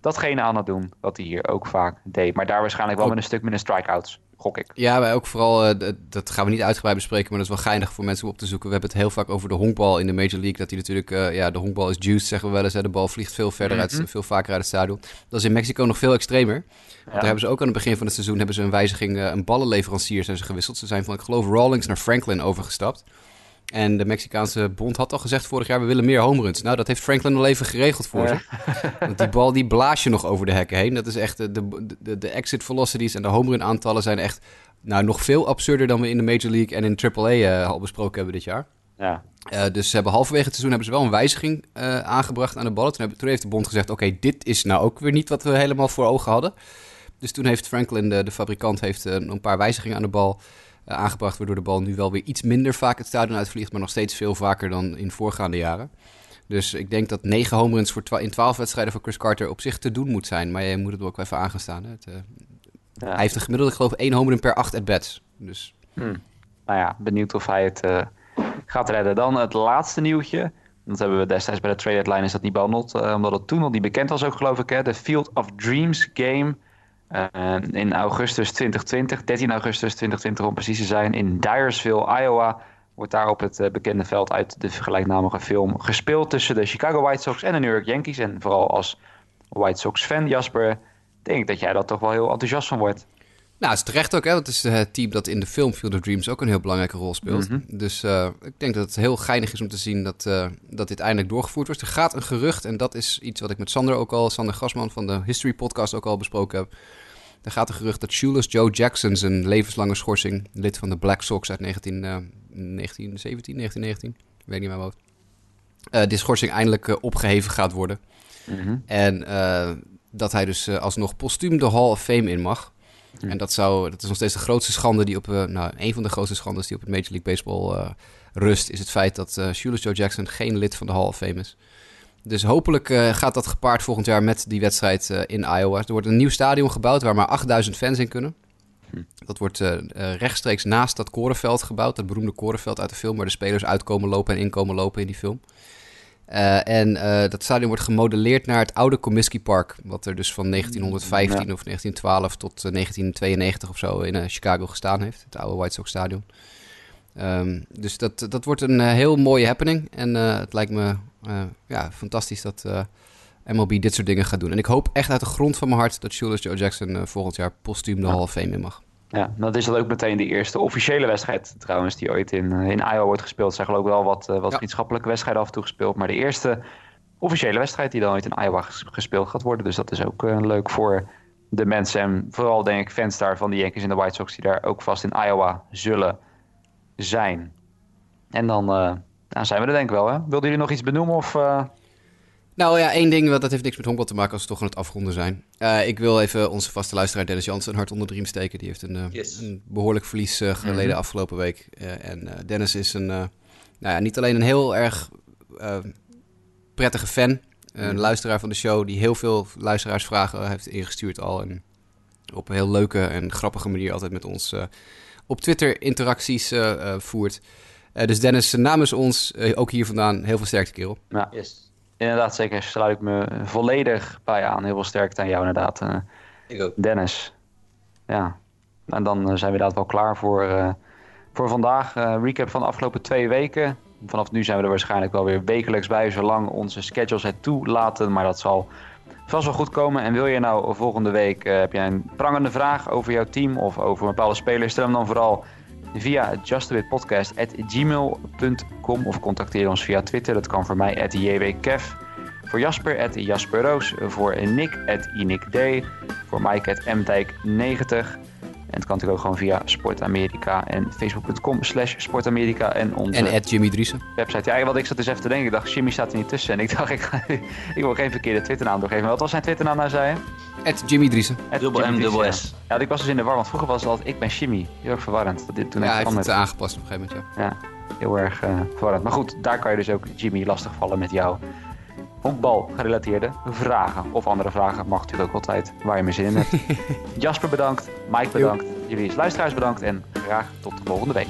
datgene aan het doen wat hij hier ook vaak deed. Maar daar waarschijnlijk wel met een stuk minder strikeouts gok ik. Ja, wij ook vooral, uh, dat gaan we niet uitgebreid bespreken, maar dat is wel geinig voor mensen om op te zoeken. We hebben het heel vaak over de honkbal in de Major League. Dat die natuurlijk, uh, ja, de honkbal is juiced, zeggen we wel eens. Hè. De bal vliegt veel verder uit, mhm. veel vaker uit het stadion. Dat is in Mexico nog veel extremer. Daar hebben ze ook aan het begin van het seizoen hebben ze een wijziging, uh, een ballenleverancier zijn ze gewisseld. Ze zijn van, ik geloof, Rawlings naar Franklin overgestapt. En de Mexicaanse bond had al gezegd vorig jaar, we willen meer home runs. Nou, dat heeft Franklin al even geregeld voor ze. Want die bal, die blaas je nog over de hekken heen. Dat is echt, de, de, de exit velocities en de home run aantallen zijn echt nou, nog veel absurder dan we in de Major League en in AAA uh, eh, al besproken hebben dit jaar. Ja. Uh, dus ze hebben halverwege het seizoen hebben ze wel een wijziging uh, aangebracht aan de ballen. Toen, toen, heeft de bond gezegd, oké, dit is nou ook weer niet wat we helemaal voor ogen hadden. Dus toen heeft Franklin, de, de fabrikant, heeft, een paar wijzigingen aan de bal aangebracht... waardoor de bal nu wel weer iets minder vaak het stadion uitvliegt... maar nog steeds veel vaker dan in voorgaande jaren. Dus ik denk dat negen home runs voor in 12 wedstrijden voor Chris Carter op zich te doen moet zijn. Maar je moet het ook even aangestaan. Hè? Het, hij heeft een gemiddelde, ik geloof, één home run per acht at-bats. Dus. Hmm. Nou ja, benieuwd of hij het uh, gaat redden. Dan het laatste nieuwtje. Dat hebben we destijds bij de trade deadline is dat niet behandeld. Uh, omdat het toen nog niet bekend was ook, geloof ik. Hè? De Field of Dreams game. In augustus 2020, 13 augustus 2020 om precies te zijn, in Dyersville, Iowa, wordt daar op het bekende veld uit de vergelijknamige film gespeeld tussen de Chicago White Sox en de New York Yankees. En vooral als White Sox fan, Jasper, denk ik dat jij daar toch wel heel enthousiast van wordt. Nou, het is terecht ook, hè? Want het is het team dat in de film Field of Dreams ook een heel belangrijke rol speelt. Mhm. Dus uh, ik denk dat het heel geinig is om te zien dat, uh, dat dit eindelijk doorgevoerd wordt. Er gaat een gerucht, en dat is iets wat ik met Sander ook al, Sander Gasman van de History Podcast ook al besproken heb. Er gaat een gerucht dat Shoeless Joe Jackson zijn levenslange schorsing, lid van de Black Sox uit 19, uh, 1917, 1919, ik weet niet meer mijn hoofd. die schorsing eindelijk opgeheven gaat worden. Mhm. En dat hij dus alsnog postuum de Hall of Fame in mag. En dat, zou, dat is nog steeds de grootste schande die op, nou, een van de grootste schandes die op het Major League Baseball rust, is het feit dat uh, Shoeless Joe Jackson geen lid van de Hall of Fame is. Dus hopelijk gaat dat gepaard volgend jaar met die wedstrijd in Iowa. Er wordt een nieuw stadion gebouwd waar maar 8000 fans in kunnen. Hm. Dat wordt rechtstreeks naast dat korenveld gebouwd, dat beroemde korenveld uit de film, waar de spelers uitkomen lopen en inkomen lopen in die film. En dat stadion wordt gemodelleerd naar het oude Comiskey Park. Wat er dus van 1915 ja. of 1912 tot uh, 1992 of zo in Chicago gestaan heeft. Het oude White Sox Stadion. Um, dus dat, dat wordt een heel mooie happening. En het lijkt me ja, fantastisch dat MLB dit soort dingen gaat doen. En ik hoop echt uit de grond van mijn hart dat Shoeless Joe Jackson volgend jaar postuum de Hall of Fame in mag. Ja, dat is dan ook meteen de eerste officiële wedstrijd trouwens die ooit in, in Iowa wordt gespeeld. Er zijn geloof ik wel wat, wat ja. vriendschappelijke wedstrijden af en toe gespeeld. Maar de eerste officiële wedstrijd die dan ooit in Iowa gespeeld gaat worden. Dus dat is ook uh, leuk voor de mensen. En vooral denk ik fans daar van de Yankees en de White Sox die daar ook vast in Iowa zullen zijn. En dan uh, nou zijn we er denk ik wel. Hè? Wilden jullie nog iets benoemen of... Nou ja, één ding, want dat heeft niks met honkbal te maken als we toch aan het afronden zijn. Uh, ik wil even onze vaste luisteraar Dennis Jansen een hart onder de riem steken. Die heeft een, uh, yes. een behoorlijk verlies uh, geleden mm -hmm. afgelopen week. en Dennis is een, nou ja, niet alleen een heel erg prettige fan, een mm -hmm. luisteraar van de show, die heel veel luisteraarsvragen heeft ingestuurd al. En op een heel leuke en grappige manier altijd met ons op Twitter interacties voert. dus Dennis, namens ons, ook hier vandaan, heel veel sterkte kerel. Ja, yes. Inderdaad, zeker. Sluit ik me volledig bij aan. Heel veel sterkte aan jou inderdaad. Uh, ik ook. Dennis. Ja. En dan uh, zijn we inderdaad wel klaar voor, uh, voor vandaag. recap van de afgelopen twee weken. Vanaf nu zijn we er waarschijnlijk wel weer wekelijks bij, zolang onze schedules het toelaten. Maar dat zal vast wel goed komen. En wil je nou volgende week, heb jij een prangende vraag over jouw team of over een bepaalde speler, stel hem dan vooral via justawitpodcast.gmail.com of contacteer ons via Twitter. Dat kan voor mij at jwkev. Voor Jasper at Jasper Roos. Voor Nick at iNickD. Voor Mike at mdijk90. En het kan natuurlijk ook gewoon via Sportamerika en facebook.com slash sportamerika. En onze en at Jimmy Driessen. website. Ja, wat ik zat dus even te denken. Ik dacht, Jimmy staat er niet tussen. En ik (laughs) dacht, ik, ga, ik wil geen verkeerde Twitternaam doorgeven. Maar wat was zijn Twitternaam nou, zei je? At Jimmy Driessen. Dubbel M, dubbel S. Ja, ik was dus in de war, want vroeger was het altijd ik ben Jimmy. Heel erg verwarrend. Dat dit toen ja, hij heeft het aangepast op een gegeven moment, ja. Ja, heel erg uh, verwarrend. Maar goed, daar kan je dus ook Jimmy lastigvallen met jou. Honkbal gerelateerde vragen of andere vragen mag natuurlijk ook altijd waar je mee zin in hebt. (laughs) Jasper bedankt, Mike bedankt, jullie luisteraars bedankt en graag tot de volgende week.